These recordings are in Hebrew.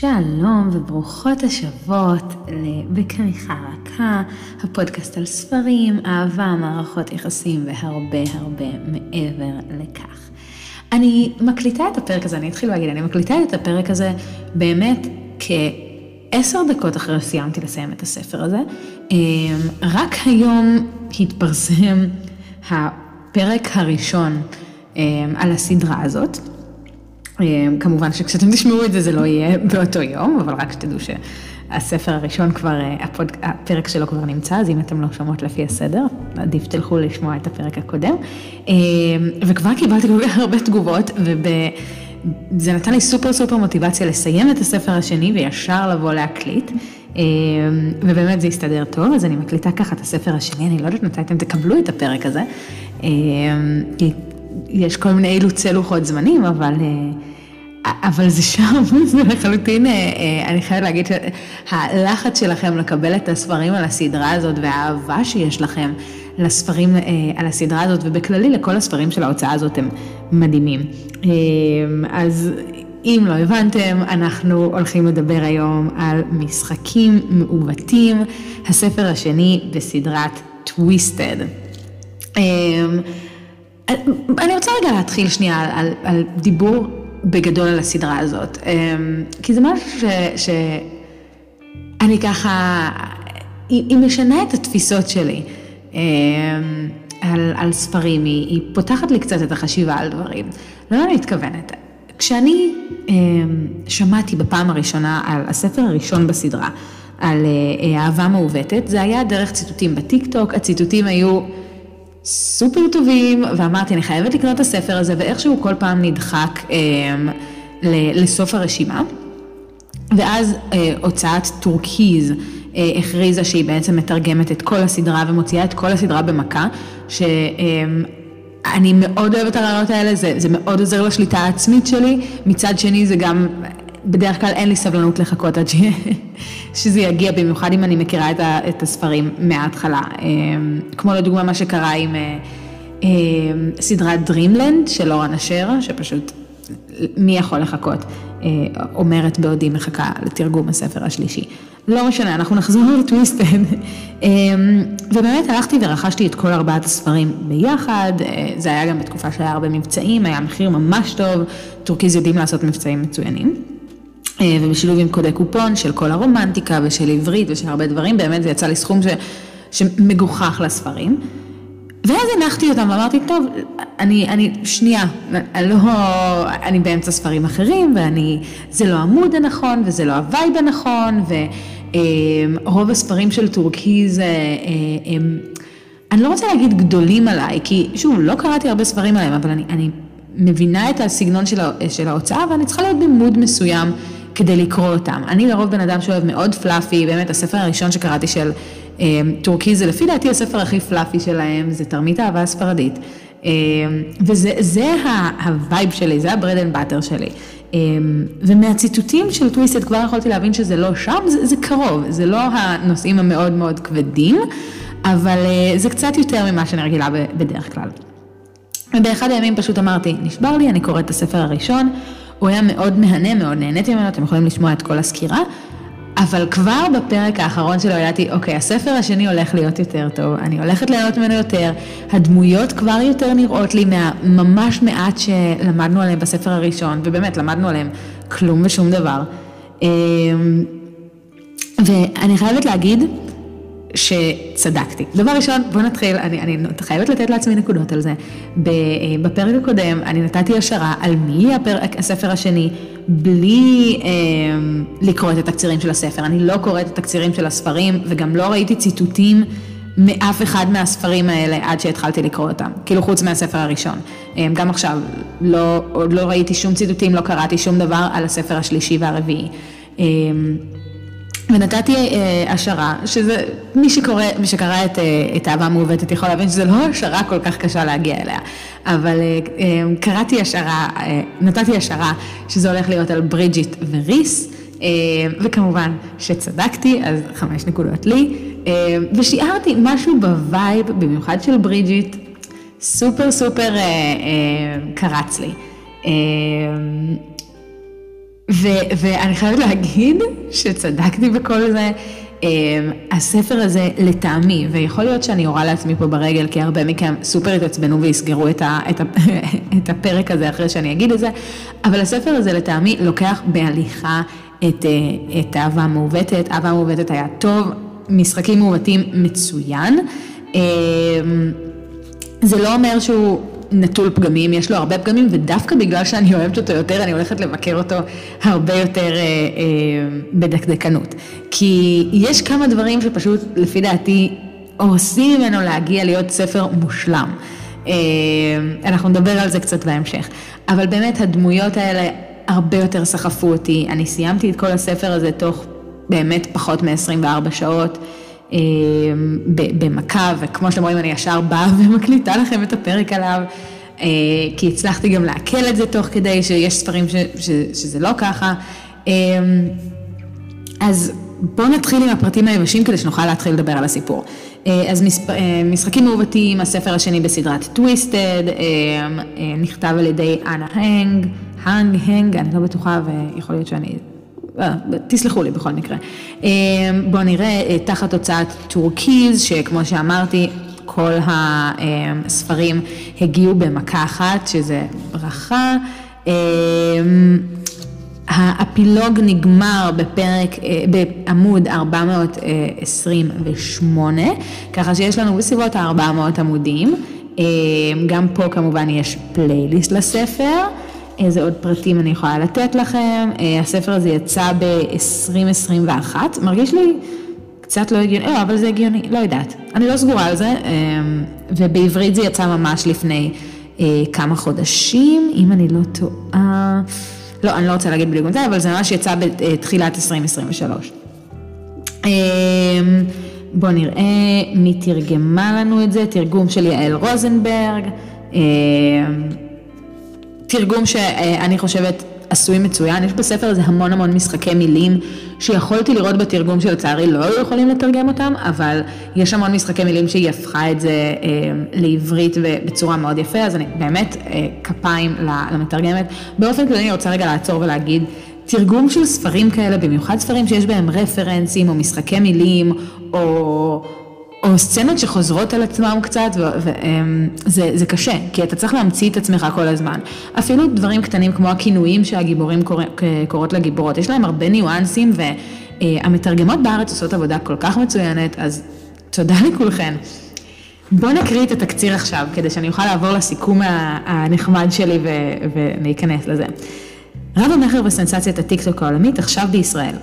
שלום וברוכות השבות בקריחה רכה, הפודקאסט על ספרים, אהבה, מערכות יחסים והרבה הרבה מעבר לכך. אני מקליטה את הפרק הזה, אני אתחיל להגיד, אני מקליטה את הפרק הזה באמת כעשר דקות אחרי שסיימתי לסיים את הספר הזה. אמ, רק היום התפרסם הפרק הראשון אמ, על הסדרה הזאת. אמ, כמובן שכשאתם תשמעו את זה זה לא יהיה באותו יום, אבל רק שתדעו שהספר הראשון כבר, אה, הפוד, הפרק שלו כבר נמצא, אז אם אתם לא שומעות לפי הסדר, עדיף תלכו לשמוע את הפרק הקודם. אמ, וכבר קיבלתי כל כך הרבה תגובות, וזה נתן לי סופר סופר מוטיבציה לסיים את הספר השני וישר לבוא להקליט. אמ, ובאמת זה הסתדר טוב, אז אני מקליטה ככה את הספר השני, אני לא יודעת מתי אתם תקבלו את הפרק הזה. יש כל מיני אילוצי לוחות זמנים, אבל, אה, אבל זה שם, זה לחלוטין, אה, אה, אני חייבת להגיד שהלחץ שלכם לקבל את הספרים על הסדרה הזאת והאהבה שיש לכם לספרים על הסדרה הזאת ובכללי לכל הספרים של ההוצאה הזאת הם מדהימים. אז אם לא הבנתם, אנחנו הולכים לדבר היום על משחקים מעוותים, הספר השני בסדרת טוויסטד. אני רוצה רגע להתחיל שנייה על, על, על דיבור בגדול על הסדרה הזאת, אמ, כי זה משהו שאני ככה, היא, היא משנה את התפיסות שלי אמ, על, על ספרים, היא, היא פותחת לי קצת את החשיבה על דברים. לא אני מתכוונת. כשאני אמ, שמעתי בפעם הראשונה על הספר הראשון בסדרה, על אה, אהבה מעוותת, זה היה דרך ציטוטים בטיקטוק, הציטוטים היו... סופר טובים, ואמרתי, אני חייבת לקנות את הספר הזה, ואיכשהו כל פעם נדחק אה, לסוף הרשימה. ואז אה, הוצאת טורקיז אה, הכריזה שהיא בעצם מתרגמת את כל הסדרה ומוציאה את כל הסדרה במכה, שאני אה, מאוד אוהבת הרעיונות האלה, זה, זה מאוד עוזר לשליטה העצמית שלי, מצד שני זה גם בדרך כלל אין לי סבלנות לחכות עד. שזה יגיע, במיוחד אם אני מכירה את, ה... את הספרים מההתחלה. אמ, כמו לדוגמה מה שקרה עם אה, אמ, סדרת Dreamland של לורן אשר, שפשוט מי יכול לחכות, אה, אומרת בעודי מחכה לתרגום הספר השלישי. לא משנה, אנחנו נחזור ל Twisted. אמ, ובאמת הלכתי ורכשתי את כל ארבעת הספרים ביחד, אה, זה היה גם בתקופה שהיה הרבה מבצעים, היה מחיר ממש טוב, טורקיז יודעים לעשות מבצעים מצוינים. אה, ובשילוב עם קודי קופון של כל הרומנטיקה ושל עברית ושל הרבה דברים, באמת זה יצא לי סכום ש, שמגוחך לספרים. ואז הנחתי אותם ואמרתי, טוב, אני, אני, שנייה, אני לא, אני באמצע ספרים אחרים, ואני, זה לא העמוד הנכון, וזה לא ה vibe הנכון, ורוב הספרים של טורקיז אה, הם, אני לא רוצה להגיד גדולים עליי, כי שוב, לא קראתי הרבה ספרים עליהם, אבל אני, אני מבינה את הסגנון של, של ההוצאה, ואני צריכה להיות במוד מסוים. כדי לקרוא אותם. אני לרוב בן אדם שאוהב מאוד fluffy, באמת הספר הראשון שקראתי של אה, טורקי זה לפי דעתי הספר הכי fluffy שלהם, זה תרמית אהבה הספרדית. אה, וזה ה vibe שלי, זה ה bread and butter שלי. אה, ומהציטוטים של Twisted כבר יכולתי להבין שזה לא שם, זה, זה קרוב, זה לא הנושאים המאוד מאוד כבדים, אבל אה, זה קצת יותר ממה שאני רגילה בדרך כלל. ובאחד הימים פשוט אמרתי, נשבר לי, אני קוראת את הספר הראשון. הוא היה מאוד מהנה, מאוד נהניתי ממנו, אתם יכולים לשמוע את כל הסקירה. אבל כבר בפרק האחרון שלו ידעתי, אוקיי, הספר השני הולך להיות יותר טוב, אני הולכת ליהנות ממנו יותר, הדמויות כבר יותר נראות לי מהממש מעט שלמדנו עליהם בספר הראשון, ובאמת למדנו עליהם כלום ושום דבר. אמ, ואני חייבת להגיד שצדקתי. דבר ראשון, בוא נתחיל, אני, אני חייבת לתת לעצמי נקודות על זה. בפרק הקודם אני נתתי השערה על מי הפרק, הספר השני, בלי אה, לקרוא את התקצירים של הספר. אני לא קוראת את התקצירים של הספרים, וגם לא ראיתי ציטוטים מאף אחד מהספרים האלה עד שהתחלתי לקרוא אותם, כאילו חוץ מהספר הראשון. אה, גם עכשיו, לא, עוד לא ראיתי שום ציטוטים, לא קראתי שום דבר על הספר השלישי והרביעי. ונתתי אה, השערה, שזה, מי שקורא, מי שקרא את, אה, את אהבה מעוותת יכול להבין שזה לא השערה כל כך קשה להגיע אליה, אבל אה, אה, קראתי השערה, אה, נתתי השערה שזה הולך להיות על ברידג'יט וריס, אה, וכמובן שצדקתי, אז חמש נקודות לי, אה, ושיערתי משהו ב vibe, במיוחד של ברידג'יט, סופר סופר אה, אה, קרץ לי. אה, ו- ואני חייבת להגיד שצדקתי בכל זה. אמ, הספר הזה לטעמי, ויכול להיות שאני יורה לעצמי פה ברגל, כי הרבה מכם סופר התעצבנו ויסגרו את, ה- את, ה- את הפרק הזה אחרי שאני אגיד את זה, אבל הספר הזה לטעמי לוקח בהליכה את, אה, את אהבה מעוותת, אהבה מעוותת היה טוב, משחקים מעוותים מצוין. אמ, זה לא אומר שהוא נטול פגמים, יש לו הרבה פגמים, ודווקא בגלל שאני אוהבת אותו יותר, אני הולכת לבקר אותו הרבה יותר אה, אה, בדקדקנות. כי יש כמה דברים שפשוט, לפי דעתי, עושים ממנו להגיע להיות ספר מושלם. אה, אנחנו נדבר על זה קצת בהמשך. אבל באמת, הדמויות האלה הרבה יותר סחפו אותי. אני סיימתי את כל הספר הזה תוך באמת פחות מ-24 שעות. אה, במכה, וכמו שאתם רואים אני ישר באה ומקליטה לכם את הפרק עליו, אה, כי הצלחתי גם לעכל את זה תוך כדי שיש ספרים ש, ש, שזה לא ככה. אה, אז בואו נתחיל עם הפרטים היבשים כדי שנוכל להתחיל לדבר על הסיפור. אז משחקים מעוותים, הספר השני בסדרת Twisted, נכתב על ידי אנה הנג, הנג, הנג, אני לא בטוחה ויכול להיות שאני אה, תסלחו לי בכל מקרה. אה, בואו נראה, אה, תחת הוצאת טורקיז, שכמו שאמרתי, כל הספרים הגיעו במכה אחת, שזה ברכה. האפילוג נגמר בפרק, בעמוד 428, ככה שיש לנו בסביבות ה-400 עמודים. גם פה כמובן יש פלייליסט לספר. איזה עוד פרטים אני יכולה לתת לכם. אה, הספר הזה יצא ב-2021, מרגיש לי קצת לא הגיוני, לא, אבל זה הגיוני, לא יודעת. אני לא סגורה על זה, אה, ובעברית זה יצא ממש לפני אה, כמה חודשים, אם אני לא טועה. לא, אני לא רוצה להגיד בדיוק מתי, אבל זה ממש יצא בתחילת 2023. בואו נראה מי תרגמה לנו את זה, תרגום של יעל רוזנברג. תרגום שאני חושבת עשוי מצוין, יש בספר הזה המון המון משחקי מילים שיכולתי לראות בתרגום שלצערי לא היו יכולים לתרגם אותם, אבל יש המון משחקי מילים שהיא הפכה את זה אה, לעברית בצורה מאוד יפה, אז אני באמת אה, כפיים למתרגמת. באופן כללי אני רוצה רגע לעצור ולהגיד, תרגום של ספרים כאלה, במיוחד ספרים שיש בהם רפרנסים או משחקי מילים או... או סצנות שחוזרות על עצמם קצת, וזה קשה, כי אתה צריך להמציא את עצמך כל הזמן. אפילו דברים קטנים כמו הכינויים שהגיבורים קורא, קוראות לגיבורות, יש להם הרבה ניואנסים, והמתרגמות בארץ עושות עבודה כל כך מצוינת, אז תודה לכולכן. בואו נקריא את התקציר עכשיו, כדי שאני אוכל לעבור לסיכום הנחמד שלי וניכנס לזה. רב המכר וסנסציית הטיקטוק העולמית עכשיו בישראל.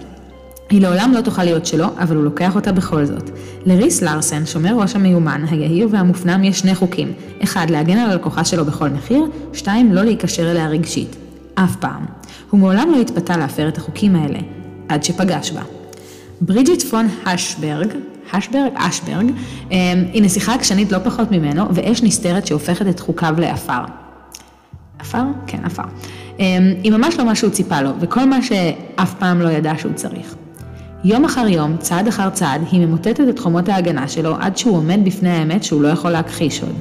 היא לעולם לא תוכל להיות שלו, אבל הוא לוקח אותה בכל זאת. לריס לארסן, שומר ראש המיומן, היהיר והמופנם, יש שני חוקים. אחד, להגן על הלקוחה שלו בכל מחיר, שתיים, לא להיקשר אליה רגשית. אף פעם. הוא מעולם לא התפתה להפר את החוקים האלה, עד שפגש בה. ברידג'יט פון השברג, השברג, אשברג, אמ, היא נסיכה עקשנית לא פחות ממנו, ואש נסתרת שהופכת את חוקיו לעפר. עפר? כן, עפר. אמ, היא ממש לא מה שהוא ציפה לו, וכל מה שאף פעם לא ידע שהוא צריך. יום אחר יום, צעד אחר צעד, היא ממוטטת את חומות ההגנה שלו עד שהוא עומד בפני האמת שהוא לא יכול להכחיש עוד.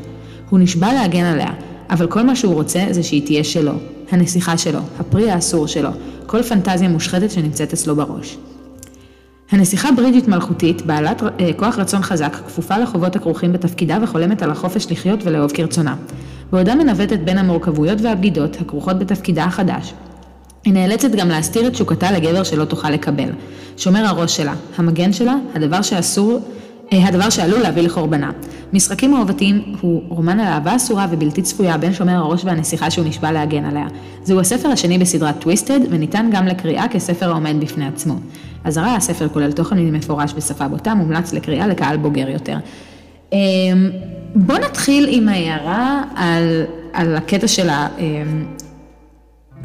הוא נשבע להגן עליה, אבל כל מה שהוא רוצה זה שהיא תהיה שלו. הנסיכה שלו, הפרי האסור שלו, כל פנטזיה מושחתת שנמצאת אצלו בראש. הנסיכה ברידג'ית מלכותית, בעלת אה, כוח רצון חזק, כפופה לחובות הכרוכים בתפקידה וחולמת על החופש לחיות ולאהוב כרצונה. בעודה מנווטת בין המורכבויות והבגידות הכרוכות בתפקידה החדש, היא נאלצת גם להסתיר את תשוקתה לגבר שלא תוכל לקבל. שומר הראש שלה, המגן שלה, הדבר שאסור, אה, הדבר שעלול להביא לחורבנה. משחקים מעוותים הוא רומן על אהבה אסורה ובלתי צפויה בין שומר הראש והנסיכה שהוא נשבע להגן עליה. זהו הספר השני בסדרת טוויסטד וניתן גם לקריאה כספר העומד בפני עצמו. אזהרה, הספר כולל תוכן מפורש בשפה בוטה, מומלץ לקריאה לקהל בוגר יותר. אמ, בואו נתחיל עם ההערה על, על הקטע של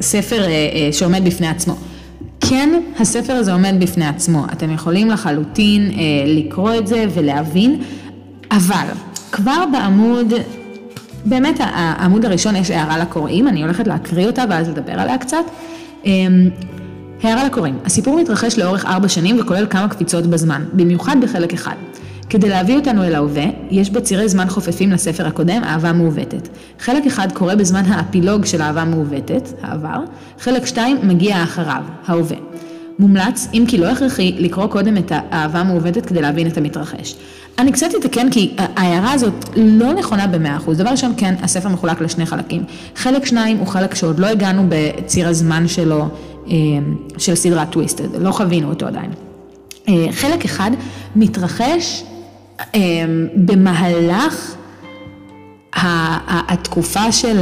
הספר אה, אה, שעומד בפני עצמו. כן, הספר הזה עומד בפני עצמו, אתם יכולים לחלוטין אה, לקרוא את זה ולהבין, אבל כבר בעמוד, באמת העמוד הראשון יש הערה לקוראים, אני הולכת להקריא אותה ואז לדבר עליה קצת. אה, הערה לקוראים, הסיפור מתרחש לאורך ארבע שנים וכולל כמה קפיצות בזמן, במיוחד בחלק אחד. כדי להביא אותנו אל ההווה, יש בו צירי זמן חופפים לספר הקודם, אהבה מעוותת. חלק אחד קורה בזמן האפילוג של אהבה מעוותת, העבר, חלק שתיים מגיע אחריו, ההווה. מומלץ, אם כי לא הכרחי, לקרוא קודם את האהבה המעוותת כדי להבין את המתרחש. אני קצת אתקן כי ההערה הזאת לא נכונה במאה אחוז. דבר ראשון, כן, הספר מחולק לשני חלקים. חלק שניים הוא חלק שעוד לא הגענו בציר הזמן שלו, אה, של סדרת טוויסטד, לא חווינו אותו עדיין. אה, חלק אחד מתרחש במהלך התקופה של...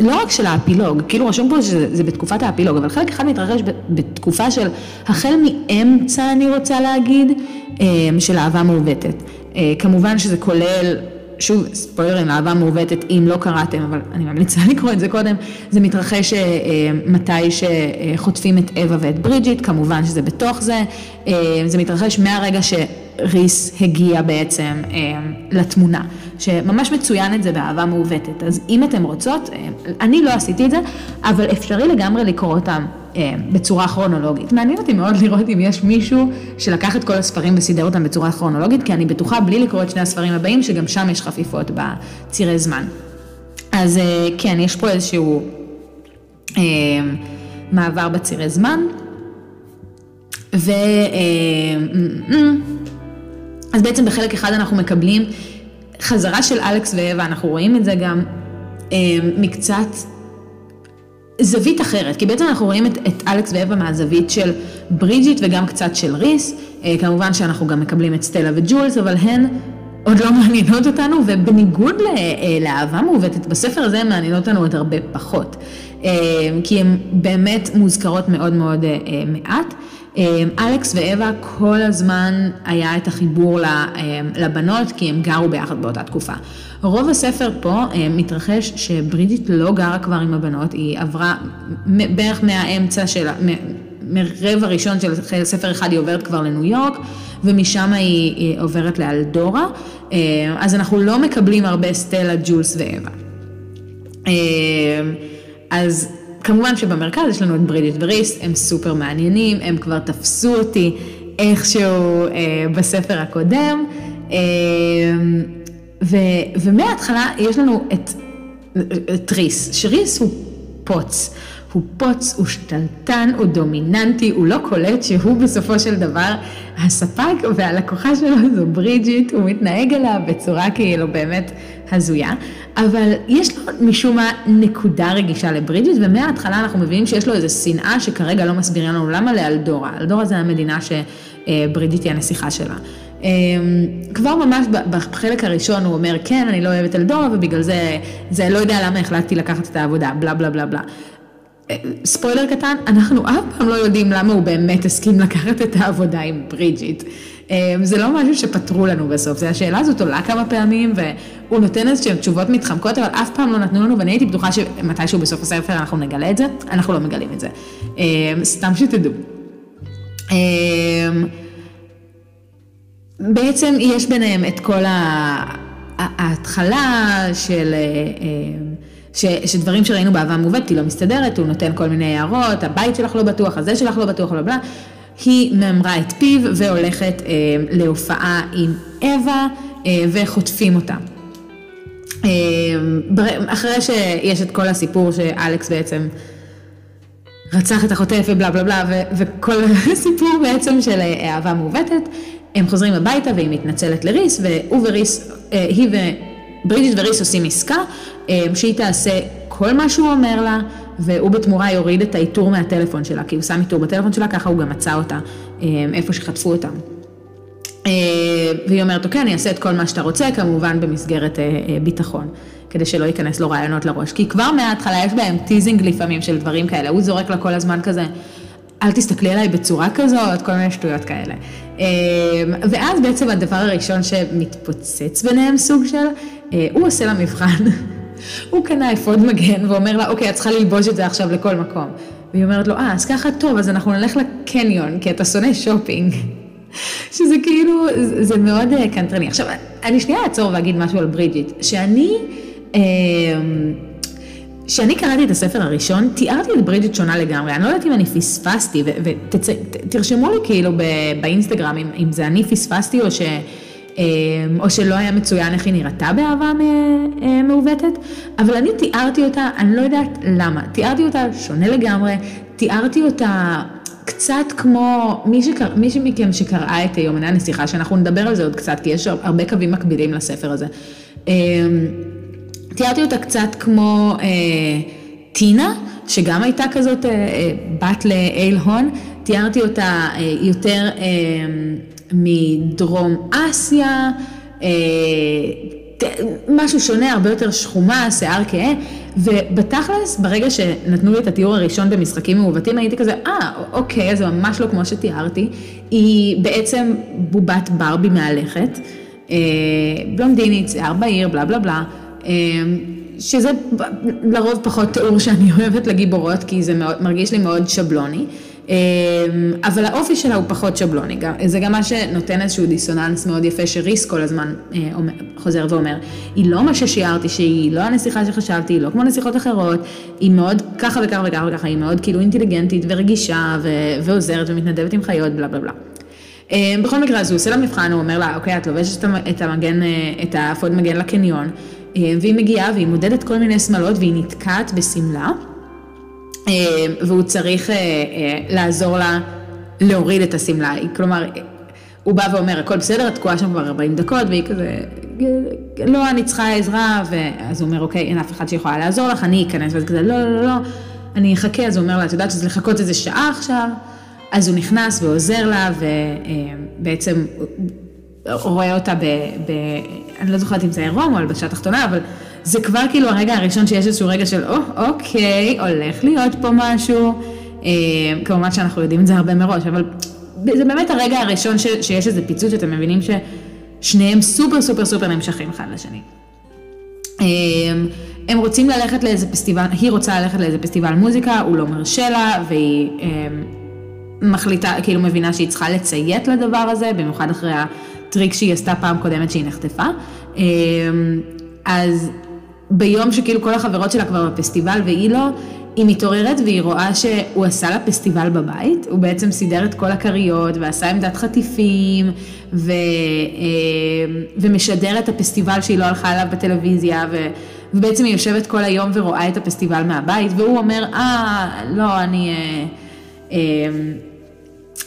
לא רק של האפילוג, כאילו רשום פה שזה בתקופת האפילוג, אבל חלק אחד מתרחש בתקופה של החל מאמצע, אני רוצה להגיד, אמ, של אהבה מעוותת. אה, כמובן שזה כולל, שוב, ספוילרים לאהבה מעוותת, אם לא קראתם, אבל אני ממליצה לקרוא את זה קודם, זה מתרחש אה, אה, מתי שחוטפים את אווה ואת ברידג'יט, כמובן שזה בתוך זה, זה מתרחש מהרגע ש... ריס הגיע בעצם אה, לתמונה, שממש מצוין את זה באהבה מעוותת. אז אם אתם רוצות, אה, אני לא עשיתי את זה, אבל אפשרי לגמרי לקרוא אותם אה, בצורה כרונולוגית. מעניין אותי מאוד לראות אם יש מישהו שלקח את כל הספרים וסידר אותם בצורה כרונולוגית, כי אני בטוחה, בלי לקרוא את שני הספרים הבאים, שגם שם יש חפיפות בצירי זמן. אז אה, כן, יש פה איזשהו אה, מעבר בצירי זמן. ו... אה, אז בעצם בחלק אחד אנחנו מקבלים חזרה של אלכס ואווה, אנחנו רואים את זה גם אה, מקצת זווית אחרת, כי בעצם אנחנו רואים את, את אלכס ואווה מהזווית של ברידג'יט וגם קצת של ריס, אה, כמובן שאנחנו גם מקבלים את סטלה וג'ולס, אבל הן עוד לא מעניינות אותנו, ובניגוד אה, לאהבה מעוותת, בספר הזה הן מעניינות אותנו עוד הרבה פחות, כי הן באמת מוזכרות מאוד מאוד מעט. אמ, אלכס ואווה כל הזמן היה את החיבור אמ, לבנות כי הם גרו ביחד באותה תקופה. רוב הספר פה אמ, מתרחש שברידית לא גרה כבר עם הבנות, היא עברה בערך מהאמצע של, מרבע ראשון של ספר אחד היא עוברת כבר לניו יורק ומשם היא, עוברת לאלדורה, אז אנחנו לא מקבלים הרבה סטלה, ג'ולס ואווה. אז כמובן שבמרכז יש לנו את ברידג'יט וריס, הם סופר מעניינים, הם כבר תפסו אותי איכשהו אה, בספר הקודם, אה, ו, ומההתחלה יש לנו את, את ריס, שריס הוא פוץ. הוא פוץ, הוא שתלטן, הוא דומיננטי, הוא לא קולט שהוא בסופו של דבר הספק והלקוחה שלו זו ברידג'יט, הוא מתנהג אליה בצורה כאילו באמת הזויה, אבל יש לו משום מה נקודה רגישה לברידג'יט, ומההתחלה אנחנו מבינים שיש לו איזו שנאה שכרגע לא מסבירים לנו למה לאלדורה. אלדורה זה המדינה שברידג'יט היא הנסיכה שלה. אמ, כבר ממש בחלק הראשון הוא אומר, כן, אני לא אוהב את אלדורה, ובגלל זה, זה לא יודע למה החלטתי לקחת את העבודה, בלה בלה בלה בלה. ספוילר קטן, אנחנו אף פעם לא יודעים למה הוא באמת הסכים לקחת את העבודה עם ברידג'יט. אמ, זה לא משהו שפתרו לנו בסוף, זה השאלה הזאת עולה כמה פעמים והוא נותן איזשהן תשובות מתחמקות, אבל אף פעם לא נתנו לנו ואני הייתי בטוחה שמתישהו בסוף הספר אנחנו נגלה את זה, אנחנו לא מגלים את זה. אמ, סתם שתדעו. אמ, בעצם יש ביניהם את כל ההתחלה של... ש, שדברים שראינו באהבה מעוותת, היא לא מסתדרת, הוא נותן כל מיני הערות, הבית שלך לא בטוח, הזה שלך לא בטוח, לא בלה. היא ממרה את פיו והולכת אה, להופעה עם אווה אה, וחוטפים אותה. אה, אחרי שיש את כל הסיפור שאלכס בעצם רצח את החוטף ובלה בלה בלה, וכל הסיפור בעצם של אה, אהבה מעוותת, הם חוזרים הביתה והיא מתנצלת לריס, והוא וריס, אה, היא וברידג'יט וריס עושים עסקה, אה, שהיא תעשה כל מה שהוא אומר לה, והוא בתמורה יוריד את האיתור מהטלפון שלה, כי הוא שם איתור בטלפון שלה, ככה הוא גם מצא אותה, אה, איפה שחטפו אותה. אה, והיא אומרת, אוקיי, אני אעשה את כל מה שאתה רוצה, כמובן במסגרת ביטחון, כדי שלא ייכנס לו רעיונות לראש. כי כבר מההתחלה יש בהם teasing לפעמים של דברים כאלה, הוא זורק לה כל הזמן כזה, אל תסתכלי עליי בצורה כזאת, כל מיני שטויות כאלה. ואז בעצם הדבר הראשון שמתפוצץ ביניהם סוג של, הוא עושה לה מבחן. הוא קנה אפוד מגן ואומר לה, אוקיי, את צריכה ללבוש את זה עכשיו לכל מקום. והיא אומרת לו, אה, אז ככה טוב, אז אנחנו נלך לקניון, כי אתה שונא שופינג. שזה כאילו, זה מאוד אה, קנטרני. עכשיו, אני שנייה אעצור ואגיד משהו על ברידג'יט, שאני, אה, כשאני קראתי את הספר הראשון, תיארתי את ברידג'יט שונה לגמרי, אני לא יודעת אם אני פספסתי, ותרשמו לי כאילו באינסטגרם אם זה אני פספסתי או ש... אה, או שלא היה מצוין איך היא נראתה באהבה אה, מעוותת, אבל אני תיארתי אותה, אני לא יודעת למה, תיארתי אותה שונה לגמרי, תיארתי אותה קצת כמו מי, שקר, מישהי מכם שקראה את יומני הנסיכה, שאנחנו נדבר על זה עוד קצת, כי יש הרבה קווים מקבילים לספר הזה. אה, תיארתי אותה קצת כמו אה, טינה, שגם הייתה כזאת אה, בת לאייל הון, תיארתי אותה אה, יותר אה, מדרום אסיה, אה, משהו שונה, הרבה יותר שחומה, שיער כהה, ובתכלס, ברגע שנתנו לי את התיאור הראשון במשחקים מעוותים, הייתי כזה, אה, אוקיי, זה ממש לא כמו שתיארתי. היא בעצם בובת ברבי מהלכת, אה, בלונדינית, שיער בהיר, בלה בלה בלה. אה, שזה לרוב פחות תיאור שאני אוהבת לגיבורות, כי זה מאוד, מרגיש לי מאוד שבלוני. אמ, אבל האופי שלה הוא פחות שבלוני, זה גם מה שנותן איזשהו דיסוננס מאוד יפה שריס כל הזמן אה, חוזר ואומר, היא לא מה ששיערתי שהיא, לא הנסיכה שחשבתי, היא לא כמו נסיכות אחרות, היא מאוד ככה וככה וככה וככה, היא מאוד כאילו אינטליגנטית ורגישה ו- ועוזרת ומתנדבת עם חיות, בלה בלה בלה. אמ, בכל מקרה, אז הוא עושה לה מבחן, הוא אומר לה, אוקיי, את לובשת את המגן, אה, את האפוד מגן לקניון, אה, והיא מגיעה והיא מודדת כל מיני שמלות והיא נתקעת בשמלה. אה, והוא צריך אה, אה, לעזור לה להוריד את השמלה. כלומר, הוא בא ואומר, הכל בסדר, את תקועה שם כבר 40 דקות, והיא כזה, לא, אני צריכה עזרה, ואז הוא אומר, אוקיי, אין אף אחד שיכולה לעזור לך, אני אכנס, ואז כזה, לא, לא, לא, לא, אני אחכה, אז הוא אומר לה, את יודעת שזה לחכות איזה שעה עכשיו? אז הוא נכנס ועוזר לה, ובעצם רואה אותה ב... ב אני לא זוכרת אם זה עירום או הלבשה תחתונה, אבל זה כבר כאילו הרגע הראשון שיש איזשהו רגע של, או, oh, אוקיי, הולך להיות פה משהו. אה, כמובן שאנחנו יודעים את זה הרבה מראש, אבל זה באמת הרגע הראשון ש, שיש איזה פיצוץ, שאתם מבינים ששניהם סופר סופר סופר נמשכים אחד לשני. אה, הם רוצים ללכת לאיזה פסטיבל, היא רוצה ללכת לאיזה פסטיבל מוזיקה, הוא לא מרשה לה, והיא אה, מחליטה, כאילו מבינה שהיא צריכה לציית לדבר הזה, במיוחד אחרי הטריק שהיא עשתה פעם קודמת שהיא נחטפה. אז ביום שכאילו כל החברות שלה כבר בפסטיבל והיא לא, היא מתעוררת והיא רואה שהוא עשה לה פסטיבל בבית, הוא בעצם סידר את כל הכריות ועשה עמדת חטיפים ו, אה, ומשדר את הפסטיבל שהיא לא הלכה אליו בטלוויזיה ו, ובעצם היא יושבת כל היום ורואה את הפסטיבל מהבית והוא אומר, אה, לא, אני... אה, אה,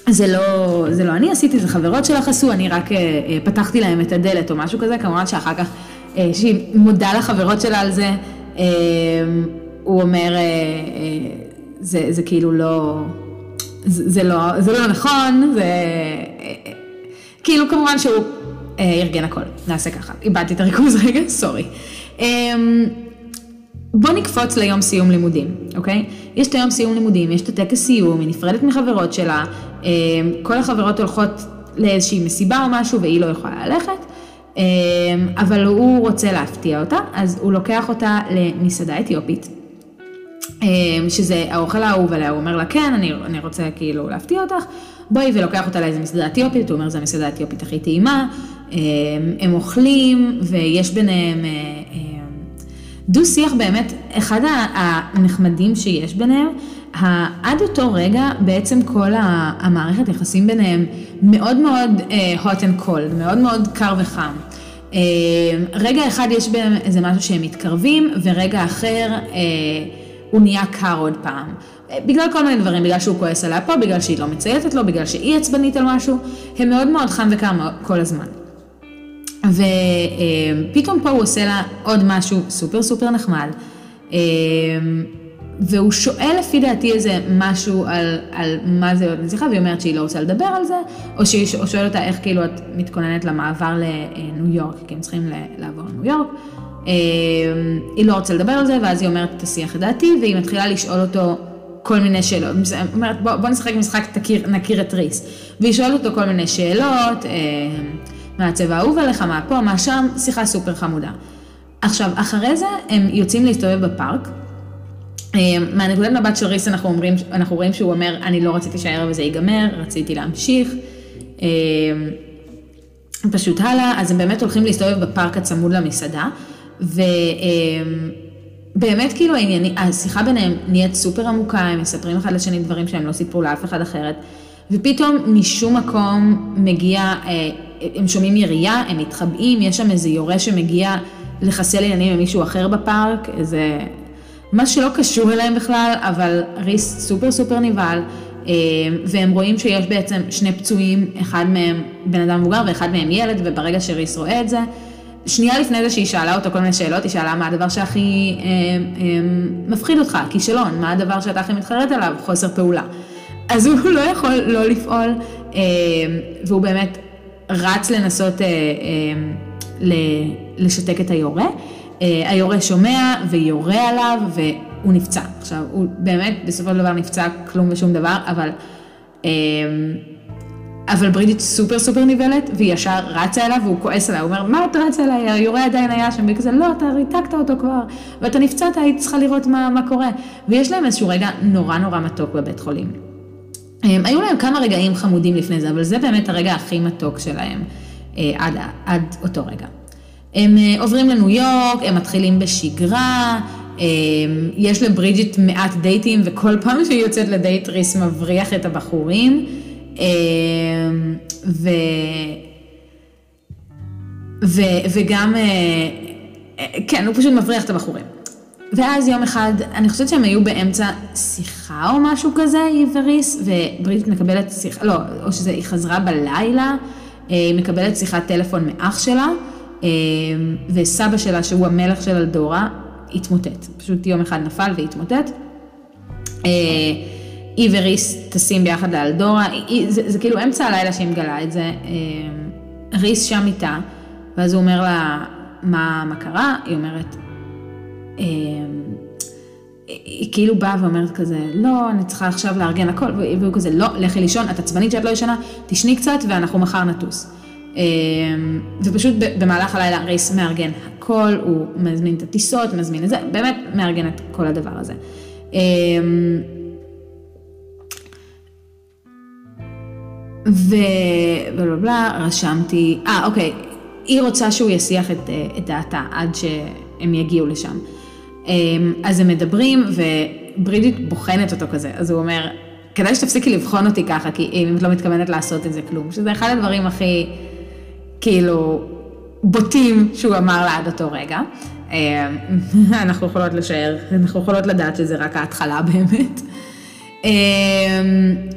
זה לא, זה לא אני עשיתי, זה חברות שלך עשו, אני רק אה, אה, פתחתי להם את הדלת או משהו כזה, כמובן שאחר כך שהיא מודה לחברות שלה על זה, אה, הוא אומר, אה, זה, זה כאילו לא, זה, זה, לא, זה לא נכון, זה... כאילו כמובן שהוא ארגן הכל, נעשה ככה, איבדתי את הריכוז רגע, סורי. בוא נקפוץ ליום סיום לימודים, אוקיי? יש את היום סיום לימודים, יש את הטקס סיום, היא נפרדת מחברות שלה, כל החברות הולכות לאיזושהי מסיבה או משהו והיא לא יכולה ללכת. אמ, אבל הוא רוצה להפתיע אותה, אז הוא לוקח אותה למסעדה אתיופית, אמ, שזה האוכל האהוב עליה, הוא אומר לה, כן, אני, אני רוצה כאילו להפתיע אותך, בואי ולוקח אותה לאיזה מסעדה אתיופית, הוא אומר, זו המסעדה האתיופית הכי טעימה, אמ, הם אוכלים ויש ביניהם אה, דו שיח באמת, אחד הנחמדים שיש ביניהם, עד אותו רגע בעצם כל המערכת יחסים ביניהם מאוד מאוד uh, hot and cold, מאוד מאוד קר וחם. Uh, רגע אחד יש בהם איזה משהו שהם מתקרבים, ורגע אחר uh, הוא נהיה קר עוד פעם. בגלל כל מיני דברים, בגלל שהוא כועס עליה פה, בגלל שהיא לא מצייתת לו, בגלל שהיא עצבנית על משהו, הם מאוד מאוד חם וקר כל הזמן. ופתאום פה הוא עושה לה עוד משהו סופר סופר נחמד. והוא שואל לפי דעתי איזה משהו על, על מה זה להיות נסיכה, והיא אומרת שהיא לא רוצה לדבר על זה, או שהיא שואל אותה איך כאילו את מתכוננת למעבר לניו יורק, כי הם צריכים לעבור לניו יורק. היא לא רוצה לדבר על זה, ואז היא אומרת, את דעתי, והיא מתחילה לשאול אותו כל מיני שאלות. היא אומרת, בוא, בוא נשחק משחק, תכיר, נכיר את ריס. והיא שואלת אותו כל מיני שאלות, מה הצבע האהוב עליך, מה פה, מה שם, שיחה סופר חמודה. עכשיו, אחרי זה הם יוצאים להסתובב בפארק. אה, מהנקודת מבט של ריס אנחנו, אומרים, אנחנו רואים שהוא אומר, אני לא רציתי שהערב הזה ייגמר, רציתי להמשיך. אה, פשוט הלאה, אז הם באמת הולכים להסתובב בפארק הצמוד למסעדה, ו... אה, באמת כאילו הענייני, השיחה ביניהם נהיית סופר עמוקה, הם מספרים אחד לשני דברים שהם לא סיפרו לאף אחד אחרת, ופתאום משום מקום מגיע, אה, הם שומעים ירייה, הם מתחבאים, יש שם איזה יורה שמגיע לחסל עניינים עם מישהו אחר בפארק, איזה... מה שלא קשור אליהם בכלל, אבל ריס סופר סופר נבהל, אה, והם רואים שיש בעצם שני פצועים, אחד מהם בן אדם מבוגר ואחד מהם ילד, וברגע שריס רואה את זה, שנייה לפני זה שהיא שאלה אותו כל מיני שאלות, היא שאלה מה הדבר שהכי אה, אה, מפחיד אותך, כישלון, מה הדבר שאתה הכי מתחרט עליו, חוסר פעולה. אז הוא לא יכול לא לפעול, והוא באמת רץ לנסות לשתק את היורה. אה, היורה שומע ויורה עליו והוא נפצע. עכשיו, הוא באמת בסופו של דבר נפצע כלום ושום דבר, אבל... אה, אבל ברידית סופר סופר נבלת, והיא ישר רצה אליו והוא כועס עליה, הוא אומר, מה את רצה אליי, היורה עדיין היה שם, וכזה, לא, אתה ריתקת אותו כבר, ואתה נפצעת, היית צריכה לראות מה, מה קורה. ויש להם איזשהו רגע נורא נורא מתוק בבית חולים. הם, היו להם כמה רגעים חמודים לפני זה, אבל זה באמת הרגע הכי מתוק שלהם אה, עד, עד אותו רגע. הם אה, עוברים לניו יורק, הם מתחילים בשגרה, אה, יש לברידג'יט מעט דייטים, וכל פעם שהיא יוצאת לדייט ריס מבריח את הבחורים. אה, ו... ו... וגם, כן, הוא פשוט מבריח את הבחורים. ואז יום אחד, אני חושבת שהם היו באמצע שיחה או משהו כזה, היא וריס, וברידג'יט מקבלת שיחה, לא, או שהיא חזרה בלילה, היא מקבלת שיחת טלפון מאח שלה. אמ, וסבא שלה, שהוא המלך של אלדורה, התמוטט. פשוט יום אחד נפל והתמוטט. אה, היא וריס טסים ביחד לאלדורה, זה, זה כאילו אמצע הלילה שהיא מגלה את זה. אמ, ריס שם איתה, ואז הוא אומר לה, מה, מה קרה? היא אומרת, אמ, היא כאילו באה ואומרת כזה, לא, אני צריכה עכשיו לארגן הכל, והוא כזה, לא, לכי לישון, את עצבנית שאת לא ישנה, תשני קצת ואנחנו מחר נטוס. אמ, ופשוט במהלך הלילה רייס מארגן הכל, הוא מזמין את הטיסות, מזמין את זה, באמת מארגן את כל הדבר הזה. אמ, ובלה בלה, רשמתי, אה אוקיי, היא רוצה שהוא יסיח את, אה, את דעתה עד שהם יגיעו לשם. אמ, אז הם מדברים וברידית בוחנת אותו כזה, אז הוא אומר, כדאי שתפסיקי לבחון אותי ככה, כי אם את לא מתכוונת לעשות את זה כלום, שזה אחד הדברים הכי... כאילו בוטים שהוא אמר לה עד אותו רגע. אה, אנחנו יכולות לשער, אנחנו יכולות לדעת שזה רק ההתחלה באמת. אה,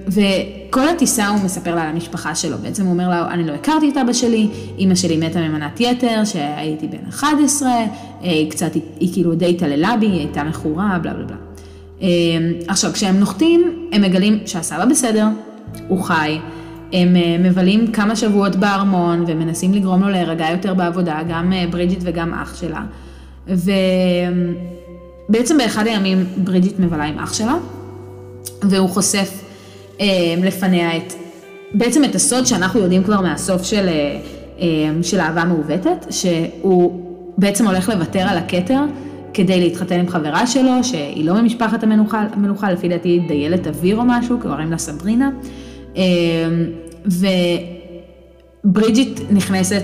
וכל הטיסה הוא מספר לה על המשפחה שלו, בעצם הוא אומר לה, אני לא הכרתי את אבא שלי, אימא שלי מתה ממנת יתר, שהייתי בן 11, אה, היא קצת, היא, כאילו די התעללה בי, היא הייתה מכורה, בלה בלה בלה. עכשיו, כשהם נוחתים, הם מגלים שהסבא בסדר, הוא חי, הם אה, מבלים כמה שבועות בארמון ומנסים לגרום לו להירגע יותר בעבודה, גם אה, ברידג'יט וגם אח שלה. ובעצם באחד הימים ברידג'יט מבלה עם אח שלה, והוא חושף אה, לפניה את, בעצם את הסוד שאנחנו יודעים כבר מהסוף של, של אהבה מעוותת, שהוא בעצם הולך לוותר על הכתר כדי להתחתן עם חברה שלו, שהיא לא ממשפחת המלוכה, המלוכה לפי דעתי דיילת אוויר או משהו, קוראים לה סברינה. אמ, וברידג'יט נכנסת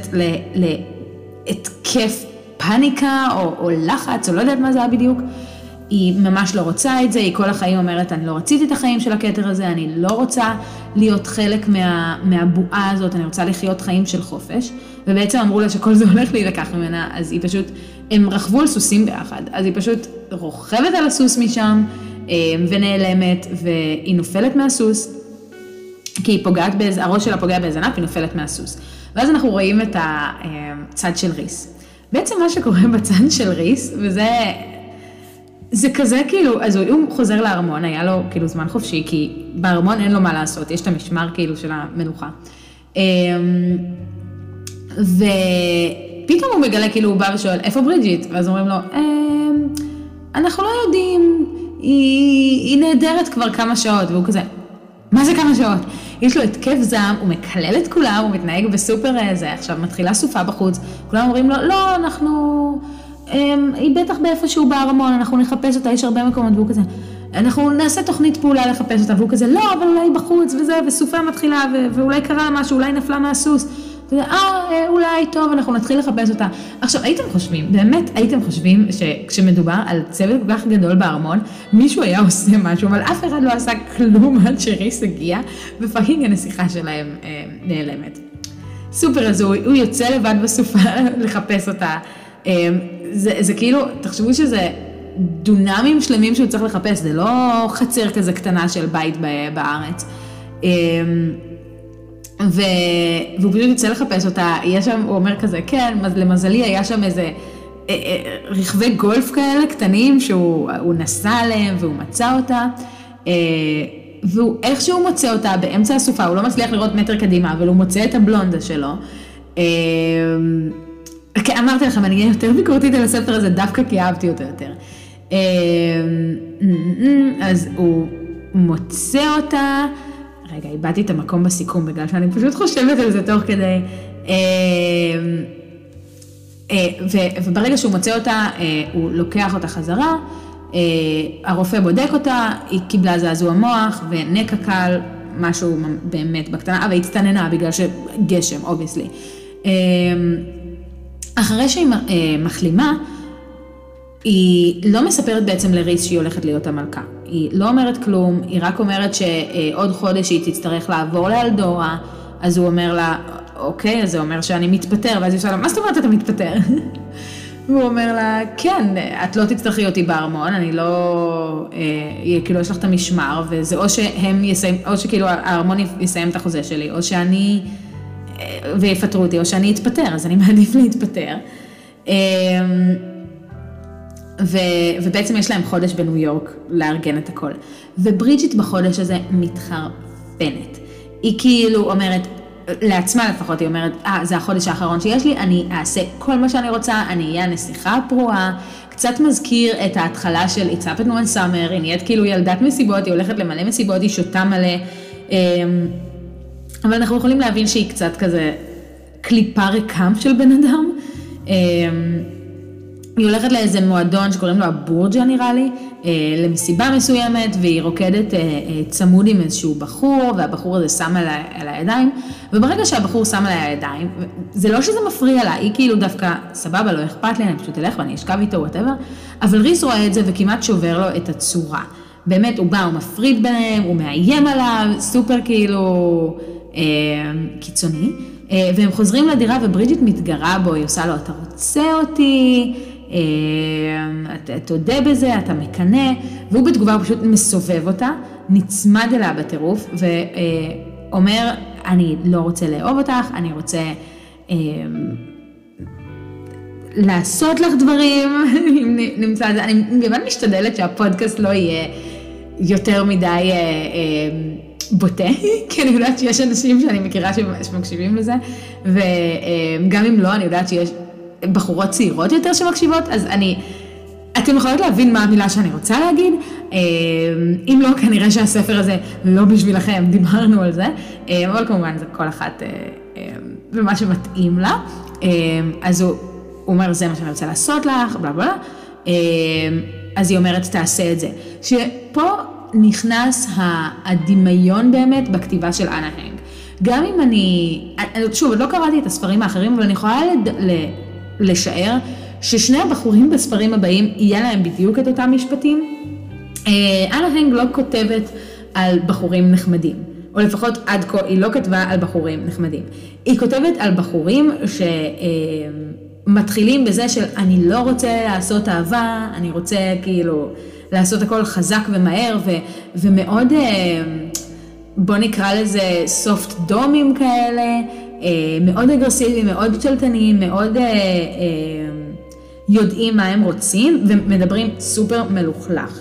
להתקף פאניקה או, או לחץ, או לא יודעת מה זה היה בדיוק. היא ממש לא רוצה את זה, היא כל החיים אומרת, אני לא רציתי את החיים של הכתר הזה, אני לא רוצה להיות חלק מה, מהבועה הזאת, אני רוצה לחיות חיים של חופש. ובעצם אמרו לה שכל זה הולך להילקח ממנה, אז היא פשוט, הם רכבו על סוסים ביחד, אז היא פשוט רוכבת על הסוס משם אמ, ונעלמת, והיא נופלת מהסוס, כי היא פוגעת, באיז... הראש שלה פוגע באיזה ענף, היא נופלת מהסוס. ואז אנחנו רואים את הצד של ריס. בעצם מה שקורה בצד של ריס, וזה זה כזה כאילו, אז הוא חוזר לארמון, היה לו כאילו זמן חופשי, כי בארמון אין לו מה לעשות, יש את המשמר כאילו של המנוחה. אמ, ופתאום הוא מגלה, כאילו הוא בא ושואל, איפה ברידג'יט? ואז אומרים לו, אמ, אנחנו לא יודעים, היא, היא נהדרת כבר כמה שעות, והוא כזה, מה זה כמה שעות? יש לו התקף זעם, הוא מקלל את כולם, הוא מתנהג בסופר איזה, אה, עכשיו מתחילה סופה בחוץ, כולם אומרים לו, לא, אנחנו, הם, היא בטח באיפשהו בארמון, אנחנו נחפש אותה, יש הרבה מקומות, והוא כזה, אנחנו נעשה תוכנית פעולה לחפש אותה, והוא כזה, לא, אבל אולי בחוץ וזה, וסופה מתחילה, ו- ואולי קרה משהו, אולי נפלה מהסוס. אתה יודע, אה, אולי טוב, אנחנו נתחיל לחפש אותה. עכשיו, הייתם חושבים, באמת הייתם חושבים שכשמדובר על צוות כל כך גדול בארמון, מישהו היה עושה משהו, אבל אף אחד לא עשה כלום עד שריס הגיע, ופאקינג הנסיכה שלהם אה, נעלמת. סופר הזוי, הוא יוצא לבד בסופה לחפש אותה. אה, זה, זה כאילו, תחשבו שזה דונמים שלמים שהוא צריך לחפש, זה לא חצר כזה קטנה של בית בארץ. אה, ו... והוא פשוט יוצא לחפש אותה, יש שם, הוא אומר כזה, כן, למזלי היה שם איזה אה, אה, רכבי גולף כאלה קטנים שהוא נסע עליהם והוא מצא אותה. אה, והוא איכשהו מוצא אותה באמצע הסופה, הוא לא מצליח לראות מטר קדימה, אבל הוא מוצא את הבלונדה שלו. כן, אמרתי לכם, אני אהיה יותר ביקורתית על הספר הזה דווקא כי אהבתי אותו יותר. אז הוא מוצא אותה. רגע, איבדתי את המקום בסיכום בגלל שאני פשוט חושבת על זה תוך כדי. אה, אה, וברגע שהוא מוצא אותה, אה, הוא לוקח אותה חזרה, הרופא בודק אותה, היא קיבלה זעזוע מוח ונקע קל, משהו באמת בקטנה, אבל היא הצטננה בגלל שגשם, obviously. אחרי שהיא מחלימה, היא לא מספרת בעצם לריס שהיא הולכת להיות המלכה. היא לא אומרת כלום, היא רק אומרת שעוד חודש היא תצטרך לעבור לאלדורה, אז הוא אומר לה, אוקיי, אז זה אומר שאני מתפטר, ואז היא שואלה, מה זאת אומרת אתה מתפטר? והוא אומר לה, כן, את לא תצטרכי אותי בארמון, אני לא, אה, כאילו יש לך את המשמר, וזה או שהם יסיים, או שכאילו הארמון יסיים את החוזה שלי, או שאני, אה, ויפטרו אותי, או שאני אתפטר, אז אני מעדיף להתפטר. אה, ו, ובעצם יש להם חודש בניו יורק לארגן את הכל. וברידג'יט בחודש הזה מתחרפנת. היא כאילו אומרת, לעצמה לפחות, היא אומרת, אה, זה החודש האחרון שיש לי, אני אעשה כל מה שאני רוצה, אני אהיה הנסיכה הפרועה. קצת מזכיר את ההתחלה של It's happened one summer, היא נהיית כאילו ילדת מסיבות, היא הולכת למלא מסיבות, היא שותה מלא. אמ, אבל אנחנו יכולים להבין שהיא קצת כזה קליפה ריקם של בן אדם. היא הולכת לאיזה מועדון שקוראים לו הבורג'ה נראה לי, אה, למסיבה מסוימת, והיא רוקדת אה, אה, צמוד עם איזשהו בחור, והבחור הזה שם עליה ידיים, וברגע שהבחור שם עליה הידיים, זה לא שזה מפריע לה, היא כאילו דווקא, סבבה, לא אכפת לי, אני פשוט אלך ואני אשכב איתו, whatever, אבל ריס רואה את זה וכמעט שובר לו את הצורה. באמת, הוא בא, הוא מפריד ביניהם, הוא מאיים עליו, סופר כאילו אה, קיצוני. והם חוזרים לדירה וברידג'יט מתגרה בו, היא עושה לו, אתה רוצה אותי? אה, תודה בזה, אתה מקנא, והוא בתגובה פשוט מסובב אותה, נצמד אליה בטירוף, ואומר, אני לא רוצה לאהוב אותך, אני רוצה אה, לעשות לך דברים, אם נמתן את זה, אני באמת משתדלת שהפודקאסט לא יהיה יותר מדי אה, בוטה, כי אני יודעת שיש אנשים שאני מכירה שמקשיבים לזה, וגם אם לא, אני יודעת שיש בחורות צעירות יותר שמקשיבות, אז אני, אתם יכולות להבין מה המילה שאני רוצה להגיד, אה, אם לא, כנראה שהספר הזה לא בשבילכם, דיברנו על זה, אה, אבל כמובן זה כל אחת אה, ומה שמתאים לה, אז הוא, הוא אומר, זה מה שאני רוצה לעשות לך, בלה בלה, אז היא אומרת, תעשה את זה. שפה נכנס הדמיון באמת בכתיבה של אנה הנג. גם אם אני, שוב, עוד לא קראתי את הספרים האחרים, אבל אני יכולה לד... לשער ששני הבחורים בספרים הבאים יהיה להם בדיוק את אותם משפטים. אה, אנה הנג לא כותבת על בחורים נחמדים, או לפחות עד כה היא לא כתבה על בחורים נחמדים. היא כותבת על בחורים שמתחילים בזה של אני לא רוצה לעשות אהבה, אני רוצה כאילו לעשות הכל חזק ומהר ו, ומאוד, אה, בוא נקרא לזה סופט דומים כאלה. אה, מאוד אגרסיביים, מאוד שתלטניים, מאוד אה, אה, יודעים מה הם רוצים ומדברים סופר מלוכלך.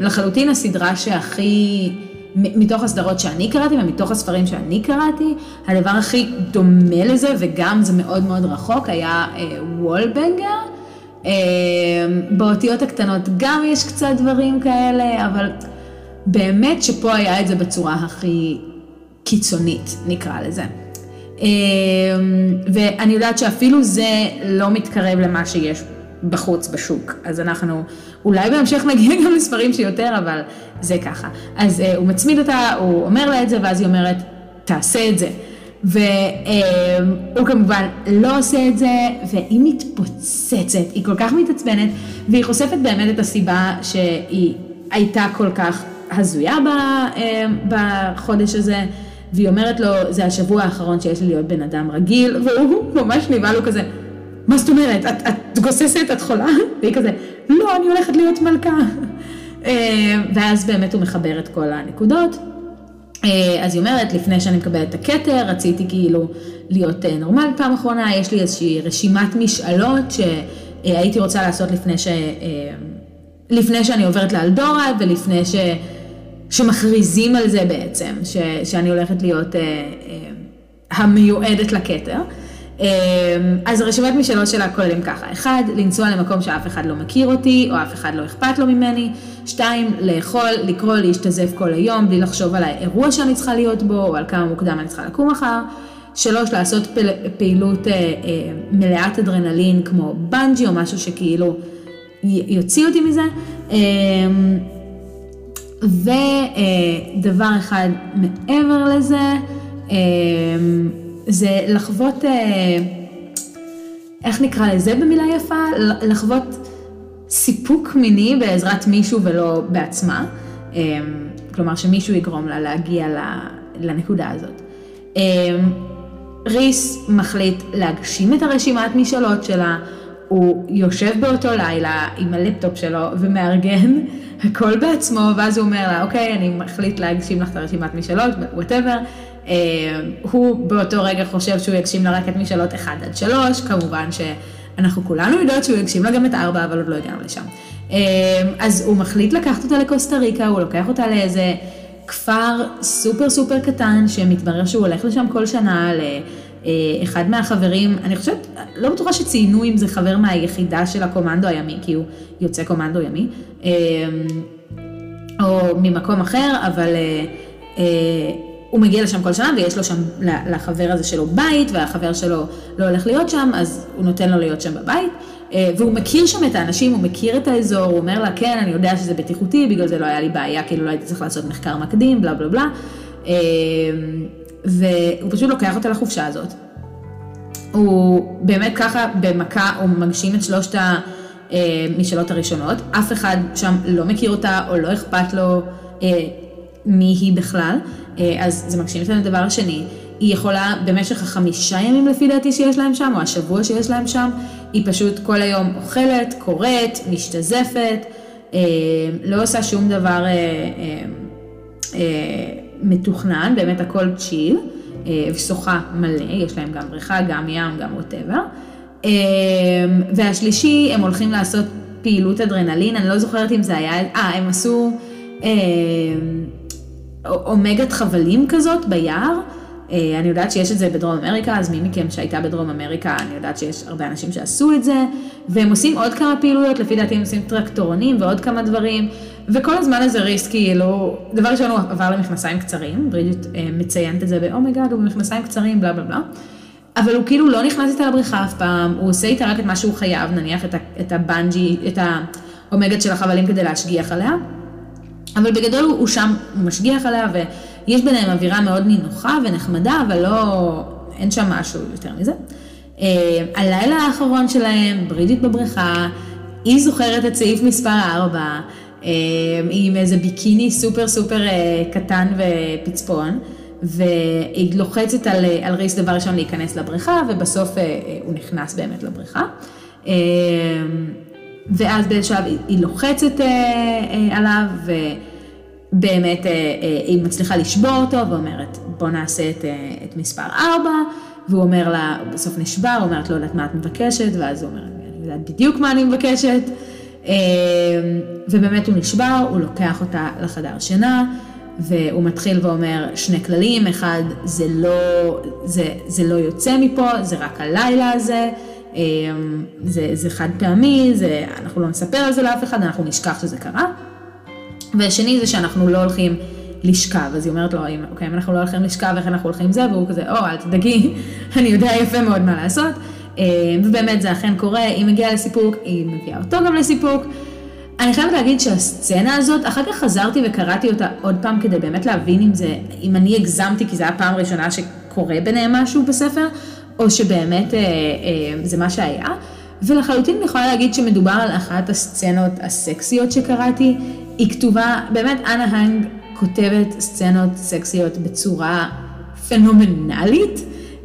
לחלוטין הסדרה שהכי, מתוך הסדרות שאני קראתי ומתוך הספרים שאני קראתי, הדבר הכי דומה לזה וגם זה מאוד מאוד רחוק היה וולבנגר. באותיות הקטנות גם יש קצת דברים כאלה, אבל באמת שפה היה את זה בצורה הכי קיצונית, נקרא לזה. אמ, ואני יודעת שאפילו זה לא מתקרב למה שיש בחוץ בשוק, אז אנחנו אולי בהמשך נגיע גם לספרים שיותר, אבל זה ככה. אז uh, הוא מצמיד אותה, הוא אומר לה את זה, ואז היא אומרת, תעשה את זה. והוא כמובן לא עושה את זה, והיא מתפוצצת, היא כל כך מתעצבנת, והיא חושפת באמת את הסיבה שהיא הייתה כל כך הזויה בחודש הזה, והיא אומרת לו, זה השבוע האחרון שיש לי להיות בן אדם רגיל, והוא ממש נבהל לו כזה, מה זאת אומרת, את, את גוססת, את חולה? והיא כזה, לא, אני הולכת להיות מלכה. ואז באמת הוא מחבר את כל הנקודות. אה, אז היא אומרת, לפני שאני מקבלת את הכתר, רציתי כאילו להיות אה, נורמל פעם אחרונה, יש לי איזושהי רשימת משאלות שהייתי רוצה לעשות לפני, ש... אה, לפני שאני עוברת לאלדורה ולפני ש... שמכריזים על זה בעצם, ש... שאני הולכת להיות המיועדת לכתר. אז הרשימת משאלות שלה כוללים ככה, אחד, לנסוע למקום שאף אחד לא מכיר אותי, או אף אחד לא אכפת לו ממני, שתיים, לאכול, לקרוא, להשתזף כל היום, בלי לחשוב על האירוע שאני צריכה להיות בו, או על כמה מוקדם אני צריכה לקום מחר. שלוש, לעשות פל... פעילות אה, אה, מלאת אדרנלין, כמו בנג'י או משהו שכאילו יוציא אותי מזה. אה, ודבר אחד מעבר לזה, אה, זה לחוות, אה, איך נקרא לזה במילה יפה? לחוות סיפוק מיני בעזרת מישהו ולא בעצמה. אמ, כלומר שמישהו יגרום לה להגיע לנקודה הזאת. אמ, ריס מחליט להגשים את הרשימת משאלות שלה, הוא יושב באותו לילה עם הלפטופ שלו ומארגן הכל בעצמו, ואז הוא אומר לה, אוקיי, אני מחליט להגשים לך את הרשימת משאלות, whatever. אמ, הוא באותו רגע חושב שהוא יגשים לה רק את משאלות 1 עד 3, כמובן ש... אנחנו כולנו יודעות שהוא יגשים לה גם את ארבע, אבל עוד לא הגענו לשם. אמ, אז הוא מחליט לקחת אותה לקוסטה ריקה, הוא לוקח אותה לאיזה כפר סופר סופר קטן, שמתברר שהוא הולך לשם כל שנה לאחד אה, מהחברים, אני חושבת, לא בטוחה שציינו אם זה חבר מהיחידה של הקומנדו הימי, כי הוא יוצא קומנדו ימי, אמ, או ממקום אחר, אבל... אה, אה, הוא מגיע לשם כל שנה ויש לו שם, לחבר הזה שלו בית, והחבר שלו לא הולך להיות שם, אז הוא נותן לו להיות שם בבית. אה, והוא מכיר שם את האנשים, הוא מכיר את האזור, הוא אומר לה, כן, אני יודע שזה בטיחותי, בגלל זה לא היה לי בעיה, כאילו לא הייתי צריך לעשות מחקר מקדים, בלה בלה בלה. אה, והוא פשוט לוקח אותה לחופשה הזאת. הוא באמת ככה, במכה, הוא מגשים את שלושת המשאלות הראשונות. אף אחד שם לא מכיר אותה, או לא אכפת לו אה, מי היא בכלל. אה, אז זה מגשים את הדבר השני. היא יכולה במשך החמישה ימים לפי דעתי שיש להם שם, או השבוע שיש להם שם, היא פשוט כל היום אוכלת, קוראת, משתזפת, אה, לא עושה שום דבר אה, מתוכנן, באמת הכל צ'יל, ושוחה מלא, יש להם גם בריכה, גם ים, גם ווטאבר. והשלישי, הם הולכים לעשות פעילות אדרנלין, אני לא זוכרת אם זה היה, אה, הם עשו... אומגת חבלים כזאת ביער. אה, אני יודעת שיש את זה בדרום אמריקה, אז מי מכם שהייתה בדרום אמריקה, אני יודעת שיש הרבה אנשים שעשו את זה, והם עושים עוד כמה פעילויות, לפי דעתי הם עושים טרקטורונים ועוד כמה דברים, וכל הזמן הזה ריס, כאילו, דבר ראשון הוא עבר למכנסיים קצרים, ברידג'ט אה, מציינת את זה ב oh my god, הוא במכנסיים קצרים, בלה בלה בלה, אבל הוא כאילו לא נכנס איתה לבריכה אף פעם, הוא עושה איתה רק את מה שהוא חייב, נניח את, את הבנג'י, את האומגת של החבלים כדי להשגיח עליה. אבל בגדול הוא, הוא שם, הוא משגיח עליה ויש ביניהם אווירה מאוד נינוחה ונחמדה, אבל לא, אין שם משהו יותר מזה. Uh, הלילה האחרון שלהם, ברידית בבריכה, היא זוכרת את סעיף מספר 4, uh, היא עם איזה ביקיני סופר סופר uh, קטן ופצפון, והיא לוחצת על, על ריס דבר ראשון להיכנס לבריכה, ובסוף uh, הוא נכנס באמת לבריכה. Uh, ואז באיזשהו שלב היא לוחצת עליו, באמת אה, אה, היא מצליחה לשבור אותו ואומרת בוא נעשה את, אה, את מספר 4 והוא אומר לה, בסוף נשבר, אומרת לא יודעת מה את מבקשת ואז הוא אומר אני יודעת בדיוק מה אני מבקשת ובאמת הוא נשבר, הוא לוקח אותה לחדר שינה והוא מתחיל ואומר שני כללים, אחד זה לא, זה, זה לא יוצא מפה, זה רק הלילה הזה, זה, זה חד פעמי, זה, אנחנו לא נספר על זה לאף אחד, אנחנו נשכח שזה קרה. והשני זה שאנחנו לא הולכים לשכב, אז היא אומרת לו, אוקיי, אם אנחנו לא הולכים לשכב, איך אנחנו הולכים זה, והוא כזה, או, אל תדאגי, אני יודע יפה מאוד מה לעשות. אה, ובאמת זה אכן קורה, היא מגיעה לסיפוק, היא מביאה אותו גם לסיפוק. אני חייבת להגיד שהסצנה הזאת, אחר כך חזרתי וקראתי אותה עוד פעם כדי באמת להבין אם זה, אם אני הגזמתי, כי זו הייתה פעם ראשונה קורה ביניהם משהו בספר, או שבאמת אה, אה, זה מה שהיה. ולחלוטין אני יכולה להגיד שמדובר על אחת הסצנות הסקסיות שקראתי. היא כתובה, באמת אנה האנג כותבת סצנות סקסיות בצורה פנומנלית.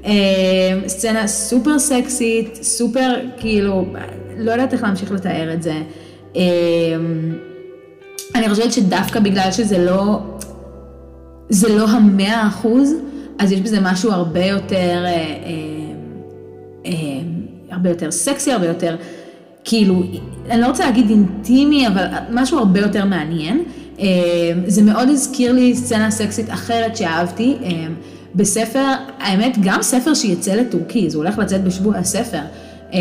אה, סצנה סופר סקסית, סופר כאילו, לא יודעת איך להמשיך לתאר את זה. אה, אני חושבת שדווקא בגלל שזה לא, זה לא המאה אחוז, אז יש בזה משהו הרבה יותר, אה, הרבה יותר סקסי, הרבה יותר, כאילו, אני לא רוצה להגיד אינטימי, אבל משהו הרבה יותר מעניין. זה מאוד הזכיר לי סצנה סקסית אחרת שאהבתי. בספר, האמת, גם ספר שיצא לטורקי, זה הולך לצאת בשבוע הספר. אמ,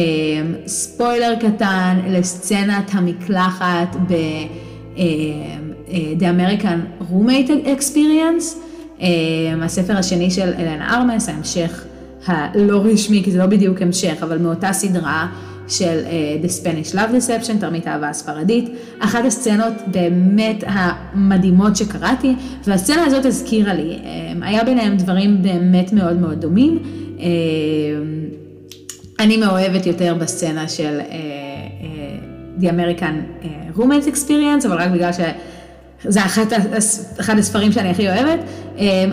ספוילר קטן לסצנת המקלחת ב- אמ, אה, The American Roommate Experience, הספר השני של אלנה ארמס, ההמשך הלא רשמי, כי זה לא בדיוק המשך, אבל מאותה סדרה של uh, The Spanish Love Deception, תרמית אהבה הספרדית, אחת הסצנות באמת המדהימות שקראתי, והסצנה הזאת הזכירה לי, um, היה ביניהם דברים באמת מאוד מאוד דומים. Um, אני מאוהבת יותר בסצנה של uh, uh, The American uh, Romance Experience, אבל רק בגלל ש... זה אחת, אחד הספרים שאני הכי אוהבת,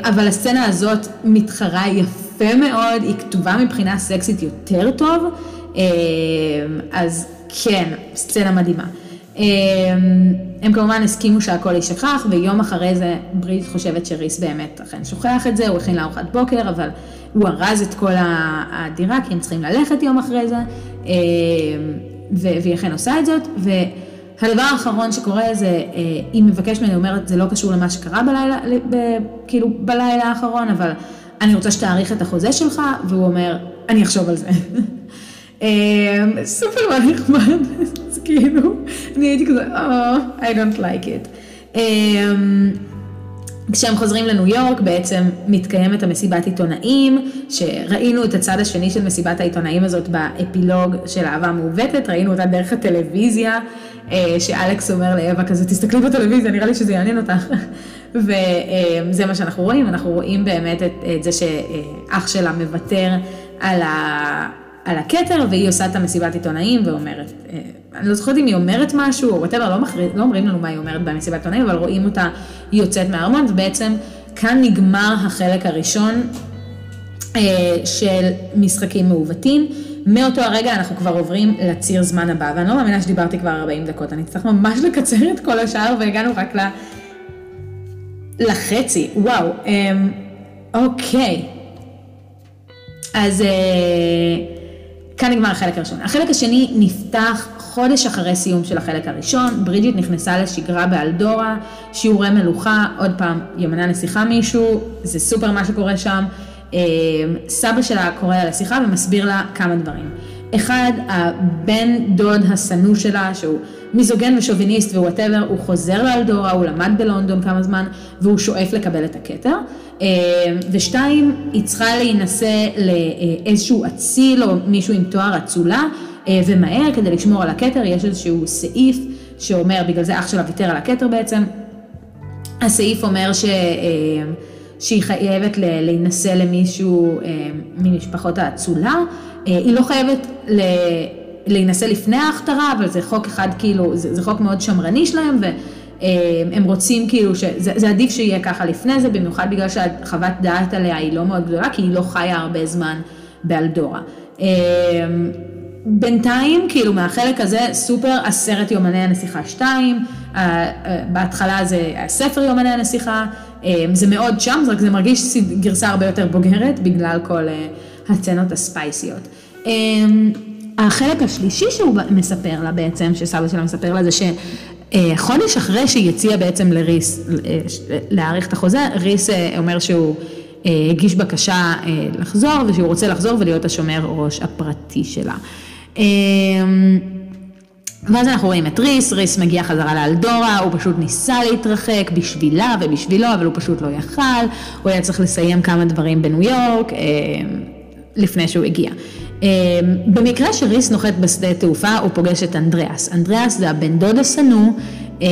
אבל הסצנה הזאת מתחרה יפה מאוד, היא כתובה מבחינה סקסית יותר טוב, אז כן, סצנה מדהימה. אמ, הם כמובן הסכימו שהכל יישכח, ויום אחרי זה ברית חושבת שריס באמת אכן שוכח את זה, הוא הכין לארוחת בוקר, אבל הוא ארז את כל הדירה, כי הם צריכים ללכת יום אחרי זה, אמ, והיא אכן עושה את זאת. והדבר האחרון שקורה זה, אה, היא מבקשת ממני, אומרת, זה לא קשור למה שקרה בלילה, כאילו בלילה האחרון, אבל אני רוצה שתאריך את החוזה שלך, והוא אומר, אני אחשוב על זה. אמ, סופר לא נחמד, אז כאילו, אני הייתי כזה, oh, I don't like it. אמ, כשהם חוזרים לניו יורק בעצם מתקיימת המסיבת עיתונאים, שראינו את הצד השני של מסיבת העיתונאים הזאת באפילוג של אהבה מעוותת, ראינו אותה דרך הטלוויזיה, אה, שאלכס אומר לאווה כזה, תסתכלי בטלוויזיה, נראה לי שזה יעניין אותך. וזה מה שאנחנו רואים, אנחנו רואים באמת את, את זה שאח שלה מוותר על ה... על הכתר, והיא עושה את המסיבת עיתונאים ואומרת, אה, אני לא זוכרת אם היא אומרת משהו, או whatever, לא, לא אומרים לנו מה היא אומרת במסיבת עיתונאים, אבל רואים אותה, היא יוצאת מהארמון, ובעצם כאן נגמר החלק הראשון אה, של משחקים מעוותים. מאותו הרגע אנחנו כבר עוברים לציר זמן הבא, ואני לא מאמינה שדיברתי כבר 40 דקות, אני צריך ממש לקצר את כל השאר, והגענו רק ל... לחצי, וואו, אמ, אוקיי. אז... אה, כאן נגמר החלק הראשון. החלק השני נפתח חודש אחרי סיום של החלק הראשון, ברידג'יט נכנסה לשגרה באלדורה, שיעורי מלוכה, עוד פעם, יומני הנסיכה משהו, זה סופר מה שקורה שם. אה, סבא שלה קורא לה לשיחה ומסביר לה כמה דברים. אחד, הבן דוד השנוא שלה, שהוא מיזוגן ושוביניסט ו whatever, הוא חוזר לאלדורה, הוא למד בלונדון כמה זמן, והוא שואף לקבל את הכתר. אה, ושתיים, היא צריכה להינשא לאיזשהו אציל או מישהו עם תואר אצולה, אה, ומהר כדי לשמור על הכתר, יש איזשהו סעיף שאומר, בגלל זה אח שלה ויתר על הכתר בעצם, הסעיף אומר ש... אה, שהיא חייבת להינשא למישהו ממשפחות האצולה, היא לא חייבת להינשא לפני ההכתרה, אבל זה חוק אחד כאילו, זה, זה חוק מאוד שמרני שלהם, והם רוצים כאילו, שזה, זה עדיף שיהיה ככה לפני זה, במיוחד בגלל שהחוות דעת עליה היא לא מאוד גדולה, כי היא לא חיה הרבה זמן באלדורה. בינתיים, כאילו מהחלק הזה, סופר עשרת יומני הנסיכה 2, בהתחלה זה הספר יומני הנסיכה, זה מאוד שם, רק זה מרגיש גרסה הרבה יותר בוגרת, בגלל כל אה, הצנות הספייסיות. החלק השלישי שהוא מספר לה בעצם, שסבא שלה מספר לה, זה שחודש אחרי שהיא הציעה בעצם לריס להאריך את החוזה, ריס אה, אומר שהוא אה, הגיש בקשה אה, לחזור ושהוא רוצה לחזור ולהיות השומר ראש הפרטי שלה. ואז אנחנו רואים את ריס, ריס מגיע חזרה לאלדורה, הוא פשוט ניסה להתרחק בשבילה ובשבילו, אבל הוא פשוט לא יכל, הוא היה צריך לסיים כמה דברים בניו יורק לפני שהוא הגיע. אמ, במקרה שריס נוחת בשדה תעופה, הוא פוגש את אנדריאס. אנדריאס זה הבן דוד השנוא, אמ,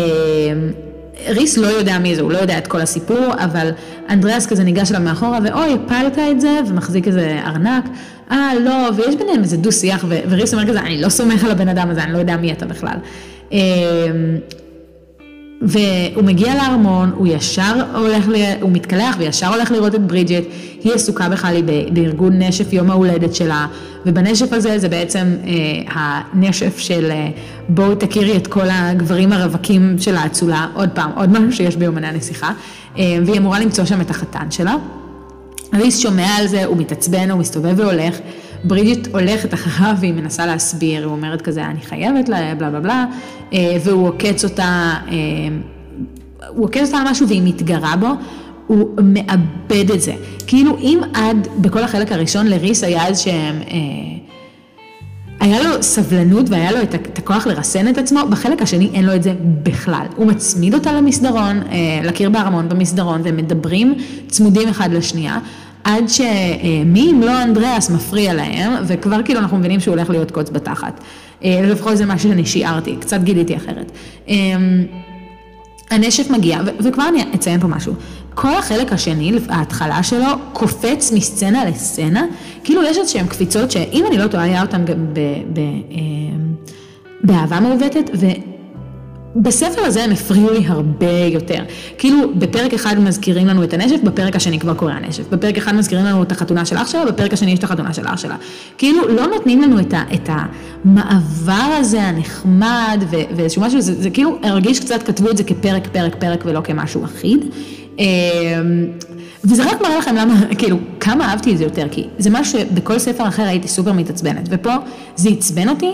ריס לא יודע מי זה, הוא לא יודע את כל הסיפור, אבל אנדריאס כזה ניגש אליו מאחורה, ואוי, הפלת את זה, ומחזיק איזה ארנק, אה, לא, ויש ביניהם איזה דו-שיח, וריס אומר כזה, אני לא סומך על הבן אדם הזה, אני לא יודע מי אתה בכלל. והוא מגיע לארמון, הוא ישר הולך, ל... הוא מתקלח וישר הולך לראות את ברידג'ט, היא עסוקה בכלל, בארגון נשף יום ההולדת שלה, ובנשף הזה זה בעצם אה, הנשף של אה, בואו תכירי את כל הגברים הרווקים של האצולה, עוד פעם, עוד משהו שיש ביומני הנסיכה, אה, והיא אמורה למצוא שם את החתן שלה. ריס שומע על זה, הוא מתעצבן, הוא מסתובב והולך, ברידג'ט הולכת אחריו והיא מנסה להסביר, היא אומרת כזה, אני חייבת לה, בלה בלה בלה, אה, והוא עוקץ אותה, אה, הוא עוקץ אותה על משהו והיא מתגרה בו, הוא מאבד את זה. כאילו אם עד, בכל החלק הראשון לריס היה איזה שהם... אה, היה לו סבלנות והיה לו את הכוח לרסן את עצמו, בחלק השני אין לו את זה בכלל. הוא מצמיד אותה למסדרון, לקיר בארמון במסדרון, והם מדברים צמודים אחד לשנייה. עד שמי אם לא אנדריאס מפריע להם, וכבר כאילו אנחנו מבינים שהוא הולך להיות קוץ בתחת. אה, לפחות זה מה שאני שיערתי, קצת גיליתי אחרת. אמ, הנשף מגיע, וכבר אני אציין פה משהו. כל החלק השני, ההתחלה שלו, קופץ מסצנה לסצנה, כאילו יש איזשהם קפיצות שאם אני לא טועה, היה אותן גם אמ, באהבה מעוותת, בספר הזה הם הפריעו לי הרבה יותר. כאילו, בפרק אחד מזכירים לנו את הנשף, בפרק השני כבר קורה הנשף. בפרק אחד מזכירים לנו את החתונה של אח שלה, בפרק השני יש את החתונה של אח שלה. כאילו, לא נותנים לנו את, ה, את המעבר הזה הנחמד ו, ואיזשהו משהו, זה, זה כאילו הרגיש קצת, כתבו את זה כפרק, פרק, פרק ולא כמשהו אחיד. אמ, וזה רק מראה לכם למה, כאילו, כמה אהבתי את זה יותר, כי זה משהו שבכל ספר אחר הייתי סופר מתעצבנת, ופה זה עצבן אותי,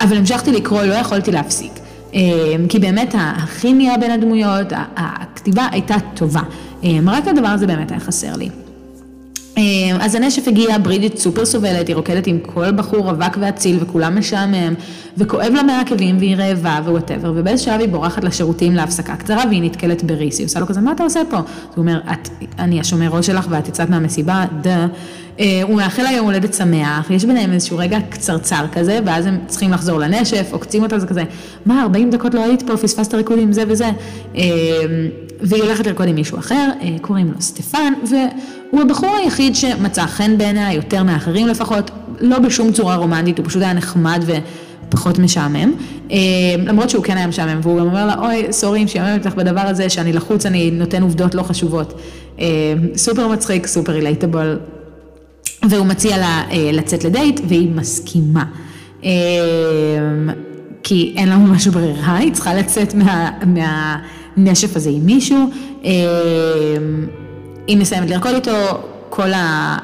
אבל המשכתי לקרוא, לא יכולתי להפסיק. אמ, כי באמת הכימיה בין הדמויות, הכתיבה הייתה טובה. אמ, רק הדבר הזה באמת היה חסר לי. אמ, אז הנשף הגיע, ברידג'יט סופר סובלת, היא רוקדת עם כל בחור רווק ואציל וכולם משעמם, וכואב לה מהעקבים והיא רעבה ו whatever, ובאיזה שלב היא בורחת לשירותים להפסקה קצרה והיא נתקלת בריס, היא עושה לו כזה, מה אתה עושה פה? הוא אומר, אני השומר ראש שלך ואת יצאת מהמסיבה, דה. אה, הוא מאחל לה יום הולדת שמח, יש ביניהם איזשהו רגע קצרצר כזה, ואז הם צריכים לחזור לנשף, עוקצים אותה, זה כזה, מה, 40 דקות לא היית פה, פספסת ריקוד עם זה וזה. אה, והיא הולכת לרקוד עם מישהו אחר, אה, קוראים לו סטפן, והוא הבחור היחיד שמצא חן בעיניה, יותר מאחרים לפחות, לא בשום צורה רומנטית, הוא פשוט היה נחמד ופחות משעמם. למרות שהוא כן היה משעמם, והוא גם אומר לה, אוי, סורי אם שיעמם אותך בדבר הזה, שאני לחוץ, אני נותן עובדות לא חשובות. סופר מצחיק, סופר relatable. והוא מציע לה אה, לצאת לדייט, והיא מסכימה. אה, כי אין לה ממש ברירה, היא צריכה לצאת מה, מהנשף הזה עם מישהו. אה, היא מסיימת לרקוד איתו, כל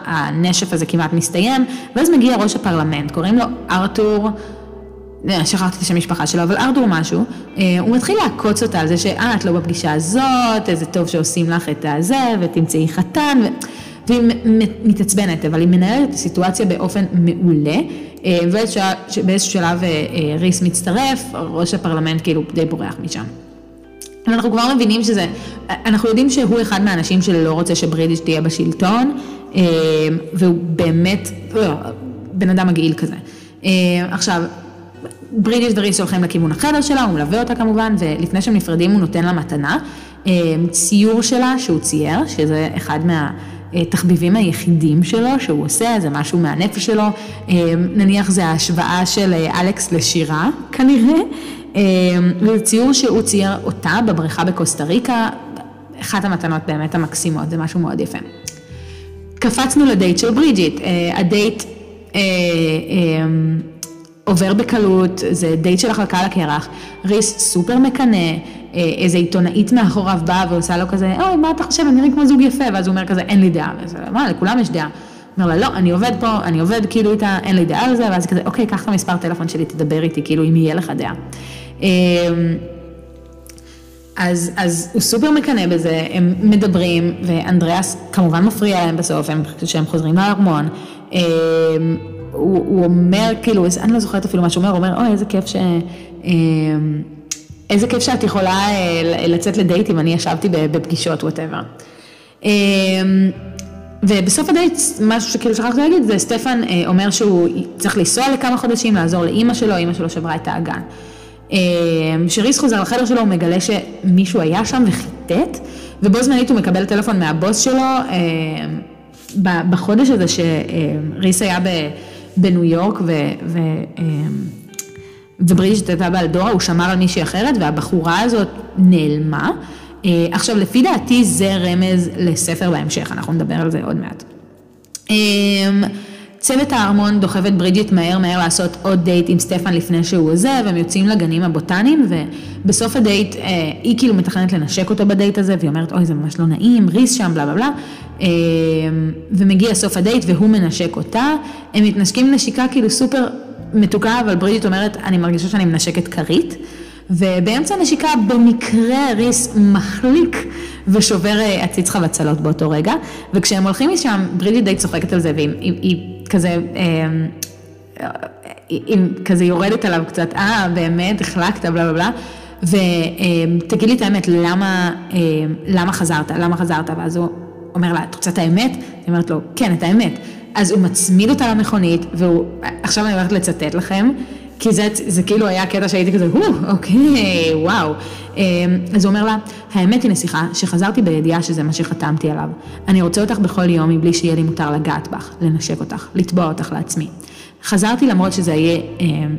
הנשף הזה כמעט מסתיים, ואז מגיע ראש הפרלמנט, קוראים לו ארתור, שכחתי את השם המשפחה שלו, אבל ארתור משהו, הוא מתחיל לעקוץ אותה על זה שאה, את לא בפגישה הזאת, איזה טוב שעושים לך את הזה, ותמצאי חתן. ו... והיא מתעצבנת, אבל היא מנהלת את הסיטואציה באופן מעולה, אה, ובאיזשהו שלב אה, אה, ריס מצטרף, ראש הפרלמנט כאילו די בורח משם. אנחנו כבר מבינים שזה, אנחנו יודעים שהוא אחד מהאנשים שלא רוצה שברידיש תהיה בשלטון, והוא באמת בן אדם מגעיל כזה. עכשיו, ברידיש וריס הולכים לכיוון החדר שלה, הוא מלווה אותה כמובן, ולפני שהם נפרדים הוא נותן לה מתנה, ציור שלה שהוא צייר, שזה אחד מה... התחביבים היחידים שלו שהוא עושה, זה משהו מהנפש שלו, אה, נניח זה ההשוואה של אה, אלכס לשירה כנראה, אה, וזה ציור שהוא צייר אותה בבריכה בקוסטה ריקה, אחת המתנות באמת המקסימות, זה משהו מאוד יפה. קפצנו לדייט של ברידג'יט, הדייט עובר בקלות, זה דייט של החלקה על הקרח, ריס סופר מקנא, איזה עיתונאית מאחוריו באה ועושה לו כזה, אוי, מה אתה חושב, אני נראה כמו זוג יפה, ואז הוא אומר כזה, אין לי דעה, ואז מה, לכולם יש דעה. אומר לה, לא, אני עובד פה, אני עובד כאילו איתה, אין לי דעה על זה, ואז כזה, אוקיי, קח את המספר טלפון שלי, תדבר איתי, כאילו, אם יהיה לך דעה. אמ, אז, אז הוא סופר מקנא בזה, הם מדברים, ואנדריאס כמובן מפריע להם בסוף, הם, כשהם חוזרים לארמון. אמ, הוא, הוא אומר, כאילו, אני לא זוכרת אפילו מה שהוא אומר, הוא אומר, אוי, איזה כיף ש... אמ, איזה כיף שאת יכולה אה, לצאת לדייט אם אני ישבתי בפגישות, whatever. אמ, ובסוף הדייט, משהו שכאילו שכחתי להגיד, זה סטפן אה, אומר שהוא צריך לנסוע לכמה חודשים, לעזור לאימא שלו, אימא שלו שברה את האגן. שריס חוזר לחדר שלו, הוא מגלה שמישהו היה שם וחיטט, ובו זמנית הוא מקבל טלפון מהבוס שלו, בחודש הזה שריס היה בניו יורק. ו וברידג'ט הייתה באלדורה, הוא שמר על מישהי אחרת והבחורה הזאת נעלמה. עכשיו, לפי דעתי זה רמז לספר בהמשך, אנחנו נדבר על זה עוד מעט. צוות הארמון דוחף את ברידג'יט מהר מהר לעשות עוד דייט עם סטפן לפני שהוא עוזב, הם יוצאים לגנים הבוטניים ובסוף הדייט היא כאילו מתכננת לנשק אותו בדייט הזה והיא אומרת אוי זה ממש לא נעים, ריס שם בלה בלה בלה ומגיע סוף הדייט והוא מנשק אותה, הם מתנשקים נשיקה כאילו סופר מתוקה אבל ברידג'יט אומרת אני מרגישה שאני מנשקת כרית ובאמצע הנשיקה במקרה ריס מחליק ושובר עציץ חבצלות באותו רגע, וכשהם הולכים משם, ברידג'יט די צוחקת על זה, והיא היא, היא כזה, היא כזה יורדת עליו קצת, אה, באמת, החלקת, בלה בלה בלה. ותגיד לי את האמת, למה, למה חזרת, למה חזרת? ואז הוא אומר לה, את רוצה את האמת? היא אומרת לו, כן, את האמת. אז הוא מצמיד אותה למכונית, והוא, עכשיו אני הולכת לצטט לכם, כי זה, זה כאילו היה קטע שהייתי כזה, הו, אוקיי, וואו. אז הוא אומר לה, האמת היא נסיכה, שחזרתי בידיעה שזה מה שחתמתי עליו. אני רוצה אותך בכל יום מבלי שיהיה לי מותר לגעת בך, לנשק אותך, לתבוע אותך לעצמי. חזרתי למרות שזה יהיה,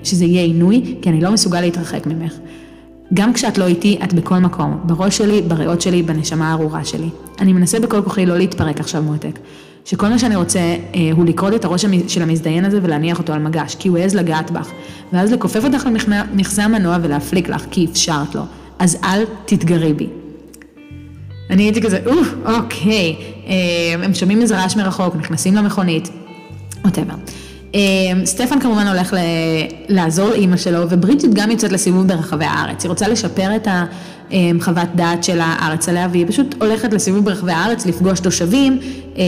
שזה יהיה עינוי, כי אני לא מסוגל להתרחק ממך. גם כשאת לא איתי, את בכל מקום, בראש שלי, בריאות שלי, בנשמה הארורה שלי. אני מנסה בכל כוחי לא להתפרק עכשיו מותק. שכל מה שאני רוצה אה, הוא לקרוד את הראש של המזדיין הזה ולהניח אותו על מגש, כי הוא העז לגעת בך, ואז לכופף אותך למכסה המנוע ולהפליק לך, כי אפשרת לו. אז אל תתגרי בי. אני הייתי כזה, אוף, אוקיי, אה, הם שומעים איזה רעש מרחוק, נכנסים למכונית, ווטאבר. אה, סטפן כמובן הולך ל... לעזור לאימא שלו, וברידג'יט גם יוצאת לסיבוב ברחבי הארץ. היא רוצה לשפר את החוות דעת של הארץ עליה, והיא פשוט הולכת לסיבוב ברחבי הארץ, לפגוש תושבים, אה,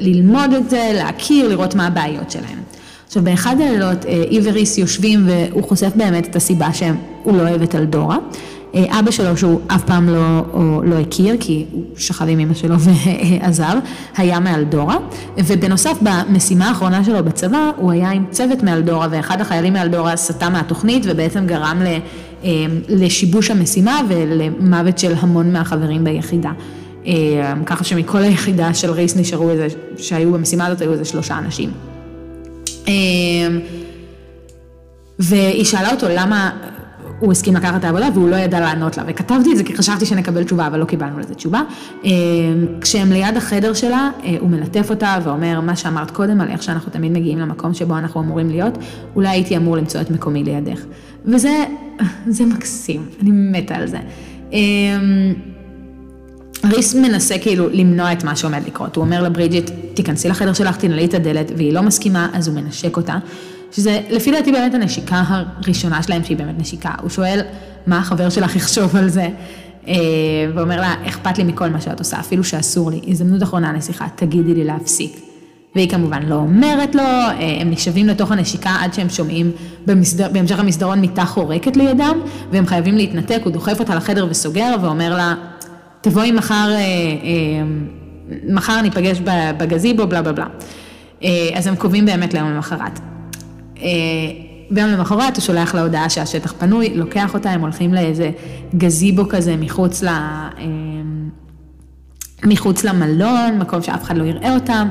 ללמוד את זה, להכיר, לראות מה הבעיות שלהם. עכשיו, באחד הלילות, היא וריס יושבים, והוא חושף באמת את הסיבה שהוא לא אוהב את אלדורה. אבא שלו, שהוא אף פעם לא, לא הכיר, כי הוא שכב עם אמא שלו ועזב, היה מאלדורה, ובנוסף, במשימה האחרונה שלו בצבא, הוא היה עם צוות מאלדורה, ואחד החיילים מאלדורה סטה מהתוכנית, ובעצם גרם לשיבוש המשימה ולמוות של המון מהחברים ביחידה. ככה שמכל היחידה של רייס נשארו איזה, שהיו במשימה הזאת, היו איזה שלושה אנשים. והיא שאלה אותו למה הוא הסכים לקחת את העבודה והוא לא ידע לענות לה, וכתבתי את זה כי חשבתי שנקבל תשובה, אבל לא קיבלנו לזה תשובה. כשהם ליד החדר שלה, הוא מלטף אותה ואומר, מה שאמרת קודם על איך שאנחנו תמיד מגיעים למקום שבו אנחנו אמורים להיות, אולי הייתי אמור למצוא את מקומי לידך. וזה, זה מקסים, אני מתה על זה. ריס מנסה כאילו למנוע את מה שעומד לקרות, הוא אומר לברידג'יט, תיכנסי לחדר שלך, תנעלי את הדלת, והיא לא מסכימה, אז הוא מנשק אותה. שזה לפי דעתי באמת הנשיקה הראשונה שלהם שהיא באמת נשיקה. הוא שואל, מה החבר שלך יחשוב על זה? ואומר לה, אכפת לי מכל מה שאת עושה, אפילו שאסור לי, הזדמנות אחרונה נסיכה, תגידי לי להפסיק. והיא כמובן לא אומרת לו, הם נשאבים לתוך הנשיקה עד שהם שומעים במסדר, בהמשך המסדרון מיטה חורקת לידם, והם חייבים להתנתק, הוא דוחף אותה לחדר וסוגר ואומר לה, תבואי מחר, מחר ניפגש בגזיבו, בלה בלה בלה. אז הם קובעים באמת ליום למחרת. ביום למחרת הוא שולח לה הודעה שהשטח פנוי, לוקח אותה, הם הולכים לאיזה גזיבו כזה מחוץ, ל, מחוץ למלון, מקום שאף אחד לא יראה אותם.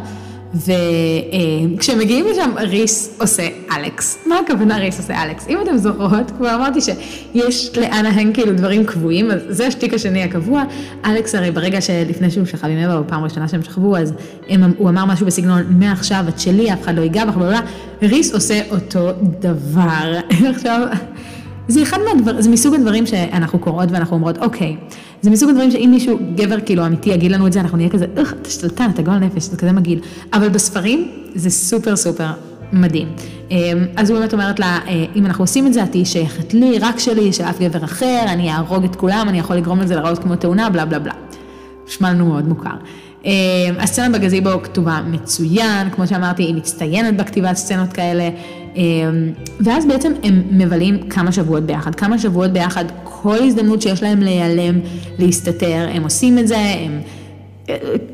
וכשמגיעים לשם, ריס עושה אלכס. מה הכוונה ריס עושה אלכס? אם אתם זוכרות, כבר אמרתי שיש לאנהן כאילו דברים קבועים, אז זה השטיק השני הקבוע. אלכס הרי ברגע שלפני שהוא שכב עם אבא, בפעם הראשונה שהם שכבו, אז הם, הוא אמר משהו בסגנון, מעכשיו את שלי, אף אחד לא ייגע בך, ריס עושה אותו דבר. עכשיו... זה אחד מהדבר, זה מסוג הדברים שאנחנו קוראות ואנחנו אומרות, אוקיי, זה מסוג הדברים שאם מישהו, גבר כאילו אמיתי, יגיד לנו את זה, אנחנו נהיה כזה, איך, אתה שתלטן, אתה גול נפש, זה כזה מגעיל. אבל בספרים זה סופר סופר מדהים. אז הוא באמת אומרת לה, אם אנחנו עושים את זה, את תהיי שייכת לי, רק שלי, של אף גבר אחר, אני אהרוג את כולם, אני יכול לגרום לזה לראות כמו תאונה, בלה בלה בלה. נשמע לנו מאוד מוכר. הסצנה בגזיבו כתובה מצוין, כמו שאמרתי, היא מצטיינת בכתיבת סצנות כאלה. ואז בעצם הם מבלים כמה שבועות ביחד, כמה שבועות ביחד, כל הזדמנות שיש להם להיעלם, להסתתר, הם עושים את זה, הם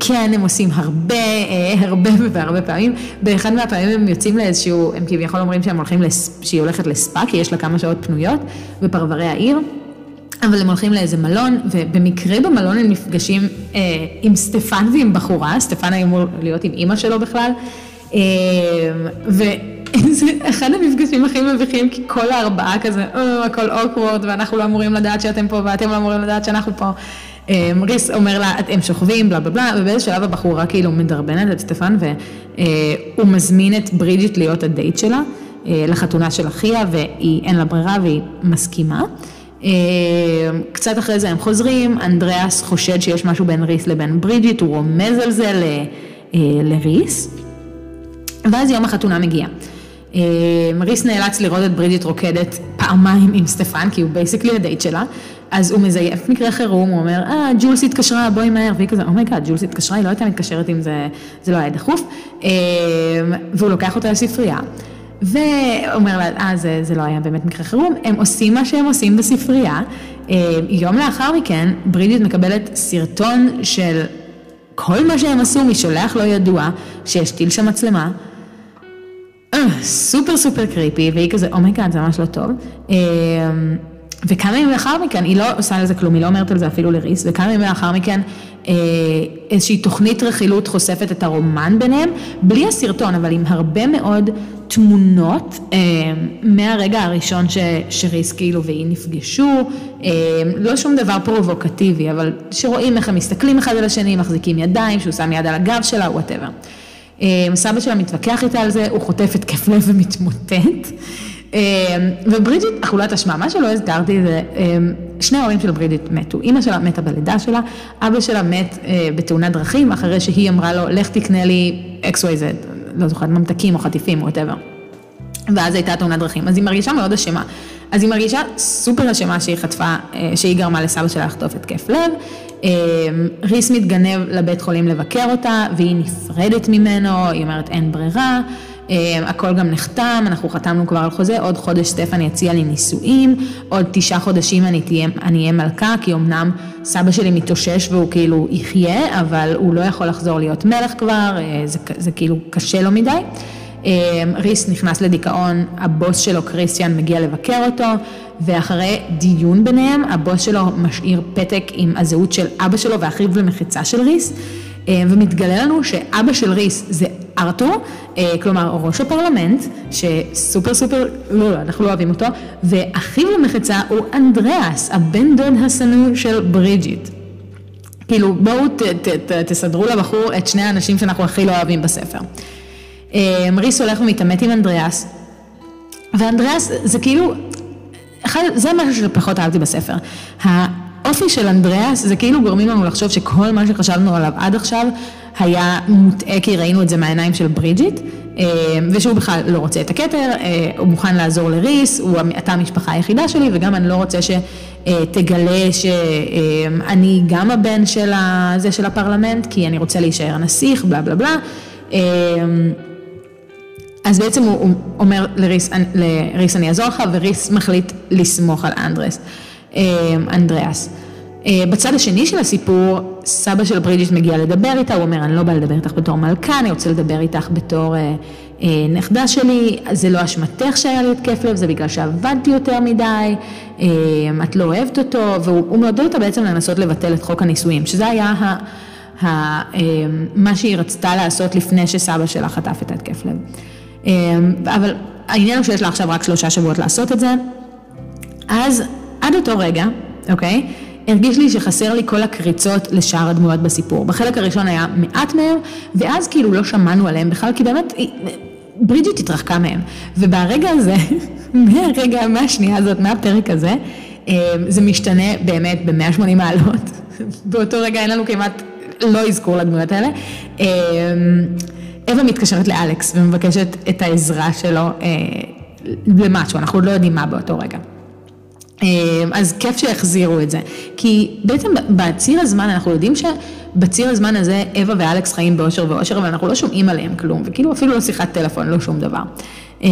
כן, הם עושים הרבה, אה, הרבה והרבה פעמים. באחד מהפעמים הם יוצאים לאיזשהו, הם כביכול אומרים שהם הולכים, לס... שהיא הולכת לספא, כי יש לה כמה שעות פנויות בפרברי העיר. אבל הם הולכים לאיזה מלון, ובמקרה במלון הם נפגשים אה, עם סטפן ועם בחורה, סטפן היה אמור להיות עם אימא שלו בכלל, אה, וזה אחד המפגשים הכי מביכים, כי כל הארבעה כזה, אה, הכל awkward, ואנחנו לא אמורים לדעת שאתם פה, ואתם לא אמורים לדעת שאנחנו פה. אה, ריס אומר לה, הם שוכבים, בלה בלה בלה, ובאיזה שלב הבחורה כאילו מדרבנת את סטפן, והוא מזמין את ברידג'יט להיות הדייט שלה, אה, לחתונה של אחיה, ואין לה ברירה והיא מסכימה. אה, קצת אחרי זה הם חוזרים, אנדריאס חושד שיש משהו בין ריס לבין ברידג'יט, הוא רומז על זה ל, לריס, ואז יום החתונה מגיע. ריס נאלץ לראות את ברידג'יט רוקדת פעמיים עם סטפן, כי הוא basically הדייט שלה, אז הוא מזייף מקרה חירום, הוא אומר, אה, ג'ולס התקשרה, בואי מהר, והיא כזה, oh my god, oh ג'ולס התקשרה, היא לא הייתה מתקשרת אם זה, זה לא היה דחוף, אמ, והוא לוקח אותה לספרייה. ואומר לה, אה, זה, זה לא היה באמת מקרה חירום, הם עושים מה שהם עושים בספרייה. אמ, יום לאחר מכן, ברידג'יט מקבלת סרטון של כל מה שהם עשו משולח לא ידוע, שהשתיל שם מצלמה. סופר סופר קריפי, והיא כזה, oh my god, זה ממש לא טוב. אמ, וכמה ימים לאחר מכן, היא לא עושה לזה כלום, היא לא אומרת על זה אפילו לריס, וכמה ימים לאחר מכן אה, איזושהי תוכנית רכילות חושפת את הרומן ביניהם, בלי הסרטון, אבל עם הרבה מאוד תמונות אה, מהרגע הראשון ש, שריס כאילו והיא נפגשו, אה, לא שום דבר פרובוקטיבי, אבל שרואים איך הם מסתכלים אחד על השני, מחזיקים ידיים, שהוא שם יד על הגב שלה, whatever. סבא שלה מתווכח איתה על זה, הוא חוטף התקף לב ומתמוטט. אמ, וברידג'יט אכולת אשמה, מה שלא הזכרתי זה, אמ, שני ההורים של ברידג'יט מתו, אימא שלה מתה בלידה שלה, אבא שלה מת אה, בתאונת דרכים, אחרי שהיא אמרה לו, לך תקנה לי XYZ, לא זוכרת, ממתקים או חטיפים, ווטאבר. ואז הייתה תאונת דרכים, אז היא מרגישה מאוד אשמה. אז היא מרגישה סופר אשמה שהיא חטפה, אה, שהיא גרמה לסבא שלה לחטוף התקף לב. אמ, ריס מתגנב לבית חולים לבקר אותה, והיא נפרדת ממנו, היא אומרת אין ברירה. אה, הכל גם נחתם, אנחנו חתמנו כבר על חוזה, עוד חודש סטפני הציע לי נישואים, עוד תשעה חודשים אני אהיה מלכה, כי אמנם סבא שלי מתאושש והוא כאילו יחיה, אבל הוא לא יכול לחזור להיות מלך כבר, אה, זה, זה כאילו קשה לו מדי. אה, ריס נכנס לדיכאון, הבוס שלו קריסטיאן מגיע לבקר אותו, ואחרי דיון ביניהם, הבוס שלו משאיר פתק עם הזהות של אבא שלו ואחיו למחיצה של ריס. ומתגלה לנו שאבא של ריס זה ארתור, אה, כלומר ראש הפרלמנט, שסופר סופר, לא, לא, אנחנו לא אוהבים אותו, ואחיו למחצה הוא אנדריאס, הבן דוד השנוא של ברידג'יט. כאילו בואו ת, ת, ת, תסדרו לבחור את שני האנשים שאנחנו הכי לא אוהבים בספר. אה, ריס הולך ומתעמת עם אנדריאס, ואנדריאס זה כאילו, זה משהו שפחות אהבתי בספר. האופי של אנדריאס זה כאילו גורמים לנו לחשוב שכל מה שחשבנו עליו עד עכשיו היה מוטעה כי ראינו את זה מהעיניים של ברידג'יט, אה, ושהוא בכלל לא רוצה את הכתר, אה, הוא מוכן לעזור לריס, הוא, אתה המשפחה היחידה שלי, וגם אני לא רוצה שתגלה שאני גם הבן של, הזה של הפרלמנט, כי אני רוצה להישאר נסיך, בלה בלה בלה. אה, אז בעצם הוא, אומר לריס, לריס אני אעזור לך, וריס מחליט לסמוך על אנדרס, אנדריאס. אה, בצד השני של הסיפור, סבא של ברידג'יט מגיע לדבר איתה, הוא אומר, אני לא בא לדבר איתך בתור מלכה, אני רוצה לדבר איתך בתור אה, אה, נכדה שלי, זה לא אשמתך שהיה לי התקף לב, זה בגלל שעבדתי יותר מדי, אה, את לא אוהבת אותו, והוא מעודד אותה בעצם לנסות לבטל את חוק הנישואים, שזה היה ה, ה, אה, מה שהיא רצתה לעשות לפני שסבא שלה חטף את ההתקף לב. אה, אבל העניין הוא שיש לה עכשיו רק שלושה שבועות לעשות את זה, אז עד אותו רגע, אוקיי? הרגיש לי שחסר לי כל הקריצות לשאר הדמויות בסיפור. בחלק הראשון היה מעט מהם, ואז כאילו לא שמענו עליהם בכלל, כי באמת ברידג'יט התרחקה מהם. וברגע הזה, מהרגע, מהשנייה הזאת, מהפרק הזה, אה, זה משתנה באמת ב-180 מעלות. באותו רגע אין לנו כמעט לא אזכור לדמויות האלה. אה, אווה מתקשרת לאלכס ומבקשת את העזרה שלו אה, למשהו, אנחנו עוד לא יודעים מה באותו רגע. אמ, אז כיף שהחזירו את זה, כי בעצם בציר הזמן אנחנו יודעים שבציר הזמן הזה אווה ואלכס חיים באושר ואושר, אבל אנחנו לא שומעים עליהם כלום, וכאילו אפילו לא שיחת טלפון, לא שום דבר. אמ,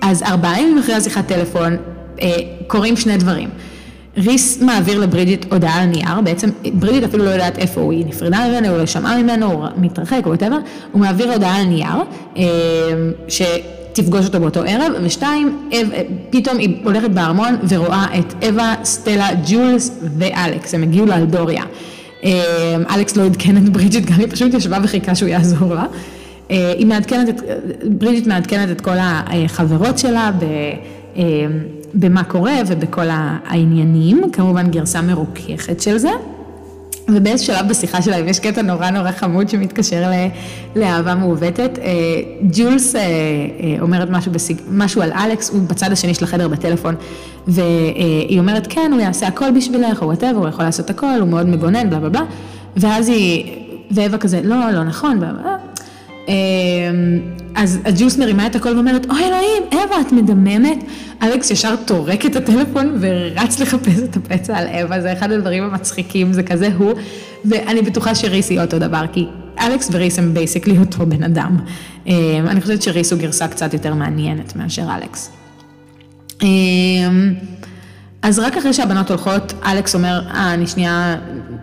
אז ארבעה ימים אחרי השיחת טלפון אה, קורים שני דברים. ריס מעביר לברידג'יט הודעה על נייר, בעצם ברידג'יט אפילו לא יודעת איפה הוא, היא נפרדה ממנו, הוא לא שמעה ממנו, הוא מתרחק או whatever, הוא מעביר הודעה על נייר, אה, שתפגוש אותו באותו ערב, ושתיים, אב, פתאום היא הולכת בארמון ורואה את אווה, סטלה, ג'ולס ואלכס, הם הגיעו לאלדוריה. אלכס לא עדכן את ברידג'יט, גם היא פשוט ישבה וחיכה שהוא יעזור לה. היא מעדכנת, את, ברידג'יט מעדכנת את כל החברות שלה ב... במה קורה ובכל העניינים, כמובן גרסה מרוככת של זה. ובאיזה שלב בשיחה שלהם יש קטע נורא נורא חמוד שמתקשר לאהבה מעוותת. אה, ג'ולס אה, אה, אומרת משהו, בסיג... משהו על אלכס, הוא בצד השני של החדר בטלפון, והיא אומרת כן, הוא יעשה הכל בשבילך, או whatever, הוא יכול לעשות הכל, הוא מאוד מגונן, בלה בלה בלה, ואז היא, ואווה כזה, לא, לא נכון, בלה. אז ג'ולס מרימה את הכל ואומרת, אוי אלוהים, אווה, את מדממת? אלכס ישר טורק את הטלפון ורץ לחפש את הפצע על אווה, זה אחד הדברים המצחיקים, זה כזה הוא, ואני בטוחה שריס היא אותו דבר, כי אלכס וריס הם basically אותו בן אדם. אמ, אני חושבת שריס הוא גרסה קצת יותר מעניינת מאשר אלכס. אמ, אז רק אחרי שהבנות הולכות, אלכס אומר, אה, אני שנייה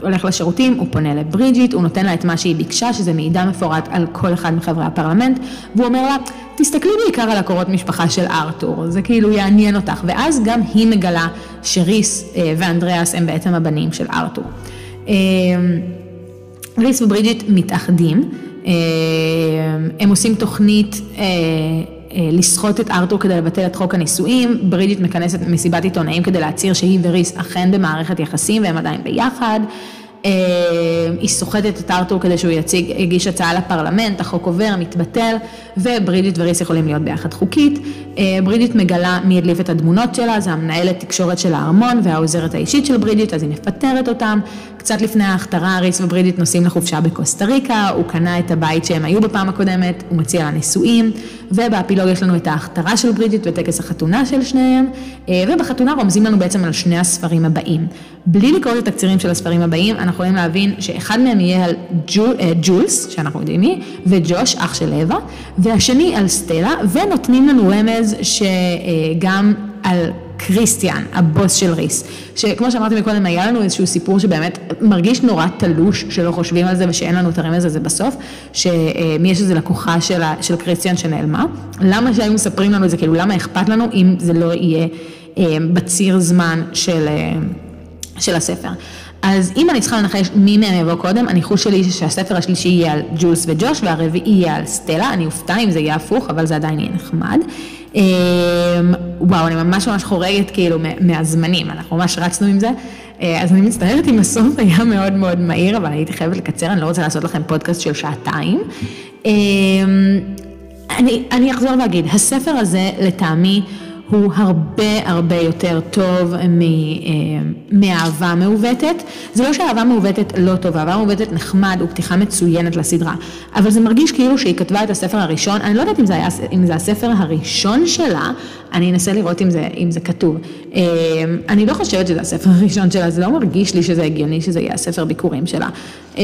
הולך לשירותים, הוא פונה לברידג'יט, הוא נותן לה את מה שהיא ביקשה, שזה מידע מפורט על כל אחד מחברי הפרלמנט, והוא אומר לה, תסתכלי בעיקר על הקורות משפחה של ארתור, זה כאילו יעניין אותך, ואז גם היא מגלה שריס אה, ואנדריאס הם בעצם הבנים של ארתור. אה, ריס וברידג'יט מתאחדים, אה, הם עושים תוכנית לסחוט את ארתור כדי לבטל את חוק הנישואים, ברידג'יט מכנסת מסיבת עיתונאים כדי להצהיר שהיא וריס אכן במערכת יחסים והם עדיין ביחד. אה, היא סוחטת את ארתור כדי שהוא יציג, יגיש הצעה לפרלמנט, החוק עובר, מתבטל, וברידג'יט וריס יכולים להיות ביחד חוקית. אה, ברידית מגלה מי הדליף את הדמונות שלה, זה המנהלת תקשורת של הארמון והעוזרת האישית של ברידית, אז היא מפטרת אותם. קצת לפני ההכתרה, ריס וברידית נוסעים לחופשה בקוסטה ריקה, הוא קנה את הבית שהם היו בפעם הקודמת, הוא מציע לה נישואים, ובאפילוג יש לנו את ההכתרה של ברידית וטקס החתונה של שניהם, אה, ובחתונה רומזים לנו בעצם על שני הספרים הבאים. בלי לקרוא את התקצירים של הספרים הבאים, אנחנו יכולים להבין שאחד מהם יהיה על ג'ול, אה, ג'ולס, שאנחנו יודעים מי, וג'וש, אח של אווה, והשני על סטלה, ונותנים לנו רמז שגם על קריסטיאן, הבוס של ריס, שכמו שאמרתי מקודם, היה לנו איזשהו סיפור שבאמת מרגיש נורא תלוש, שלא חושבים על זה ושאין לנו את הרמז הזה בסוף, שמי יש איזה לקוחה של, של קריסטיאן שנעלמה, למה שהיו מספרים לנו את זה, כאילו למה אכפת לנו אם זה לא יהיה אה, בציר זמן של... אה, של הספר. אז אם אני צריכה לנחש מי מהם יבוא קודם, הניחוש שלי שהספר השלישי יהיה על ג'ולס וג'וש והרביעי יהיה על סטלה, אני אופתע אם זה יהיה הפוך, אבל זה עדיין יהיה נחמד. אמ, וואו, אני ממש ממש חורגת כאילו מהזמנים, אנחנו ממש רצנו עם זה. אה, אז אני מצטערת אם הסוף היה מאוד מאוד מהיר, אבל הייתי חייבת לקצר, אני לא רוצה לעשות לכם פודקאסט של שעתיים. אמ, אני, אני אחזור ואגיד, הספר הזה לטעמי הוא הרבה הרבה יותר טוב אה, מאהבה מעוותת. זה לא שאהבה מעוותת לא טובה, אהבה מעוותת נחמד, הוא פתיחה מצוינת לסדרה, אבל זה מרגיש כאילו שהיא כתבה את הספר הראשון, אני לא יודעת אם זה, היה, אם זה הספר הראשון שלה, אני אנסה לראות אם זה, אם זה כתוב. אה, אני לא חושבת שזה הספר הראשון שלה, זה לא מרגיש לי שזה הגיוני שזה יהיה הספר ביקורים שלה. אה,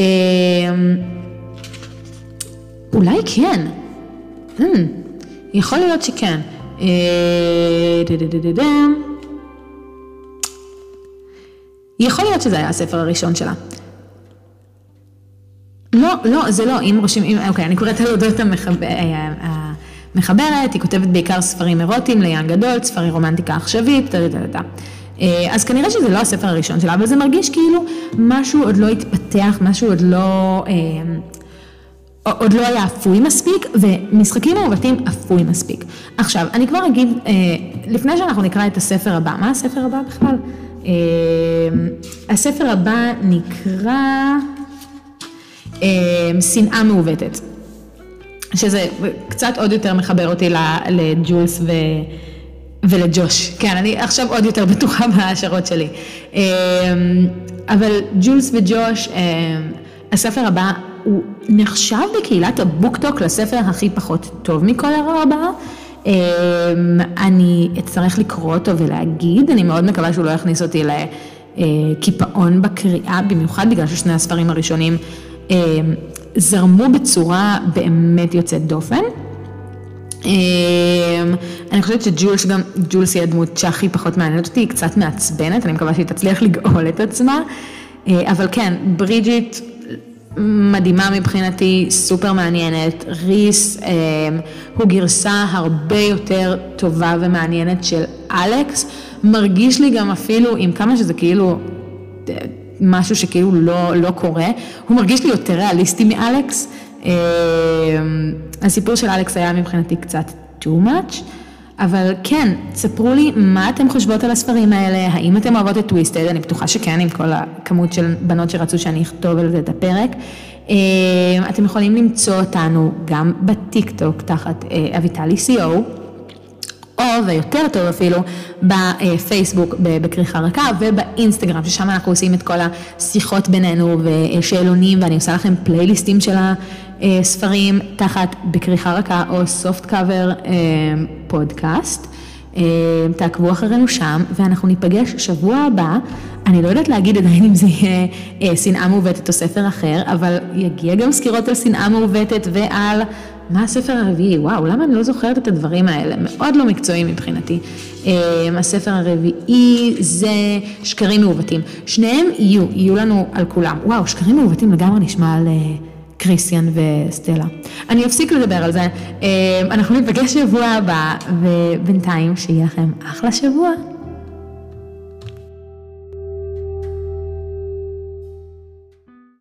אולי כן. Hmm, יכול להיות שכן. אה, יכול להיות שזה היה הספר הראשון שלה. לא, לא, זה לא, אם רושמים, אוקיי, אני קוראת על אודות אה, המחברת, היא כותבת בעיקר ספרים אירוטיים ליאן גדול, ספרי רומנטיקה עכשווית, אה, אז כנראה שזה לא הספר הראשון שלה, אבל זה מרגיש כאילו משהו עוד לא התפתח, משהו עוד לא... עוד לא היה אפוי מספיק, ומשחקים מעוותים אפוי מספיק. עכשיו, אני כבר אגיד, אה, לפני שאנחנו נקרא את הספר הבא, מה הספר הבא בכלל? אה, הספר הבא נקרא אה, שנאה מעוותת, שזה קצת עוד יותר מחבר אותי לג'ולס ו... ולג'וש, כן, אני עכשיו עוד יותר בטוחה בהשערות שלי. אבל ג'ולס וג'וש, הספר הבא הוא נחשב בקהילת הבוקטוק לספר הכי פחות טוב מכל הארבעה. אמ, אני אצטרך לקרוא אותו ולהגיד, אני מאוד מקווה שהוא לא יכניס אותי לקיפאון בקריאה, במיוחד בגלל ששני הספרים הראשונים אמ, זרמו בצורה באמת יוצאת דופן. אני חושבת שג'ולס גם, ג'ולס היא הדמות שהכי פחות מעניינת אותי, היא קצת מעצבנת, אני מקווה שהיא תצליח לגאול את עצמה. אבל כן, ברידג'יט מדהימה מבחינתי, סופר מעניינת. ריס אה, הוא גרסה הרבה יותר טובה ומעניינת של אלכס. מרגיש לי גם אפילו, עם כמה שזה כאילו אה, משהו שכאילו לא, לא קורה, הוא מרגיש לי יותר ריאליסטי מאלכס. אה, הסיפור של אלכס היה מבחינתי קצת too much. אבל כן, ספרו לי מה אתם חושבות על הספרים האלה, האם אתם אוהבות את טוויסטד, אני בטוחה שכן, עם כל הכמות של בנות שרצו שאני אכתוב על זה את הפרק. אה, אתם יכולים למצוא אותנו גם בטיק טוק תחת אה, אביטלי co. או, ויותר טוב אפילו, בפייסבוק בכריכה רכה ובאינסטגרם, ששם אנחנו עושים את כל השיחות בינינו ושאלונים, ואני עושה לכם פלייליסטים של הספרים תחת בכריכה רכה או סופט קאבר פודקאסט. תעקבו אחרינו שם, ואנחנו ניפגש שבוע הבא. אני לא יודעת להגיד עדיין אם זה יהיה אה, שנאה מעוותת או ספר אחר, אבל יגיע גם סקירות על שנאה מעוותת ועל מה הספר הרביעי? וואו, למה אני לא זוכרת את הדברים האלה? מאוד לא מקצועי מבחינתי. אמ, הספר הרביעי זה שקרים מעוותים. שניהם יהיו, יהיו לנו על כולם. וואו, שקרים מעוותים לגמרי נשמע על אה, קריסטיאן וסטלה. אני אפסיק לדבר על זה. אמ, אנחנו ניפגש שבוע הבא, ובינתיים שיהיה לכם אחלה שבוע.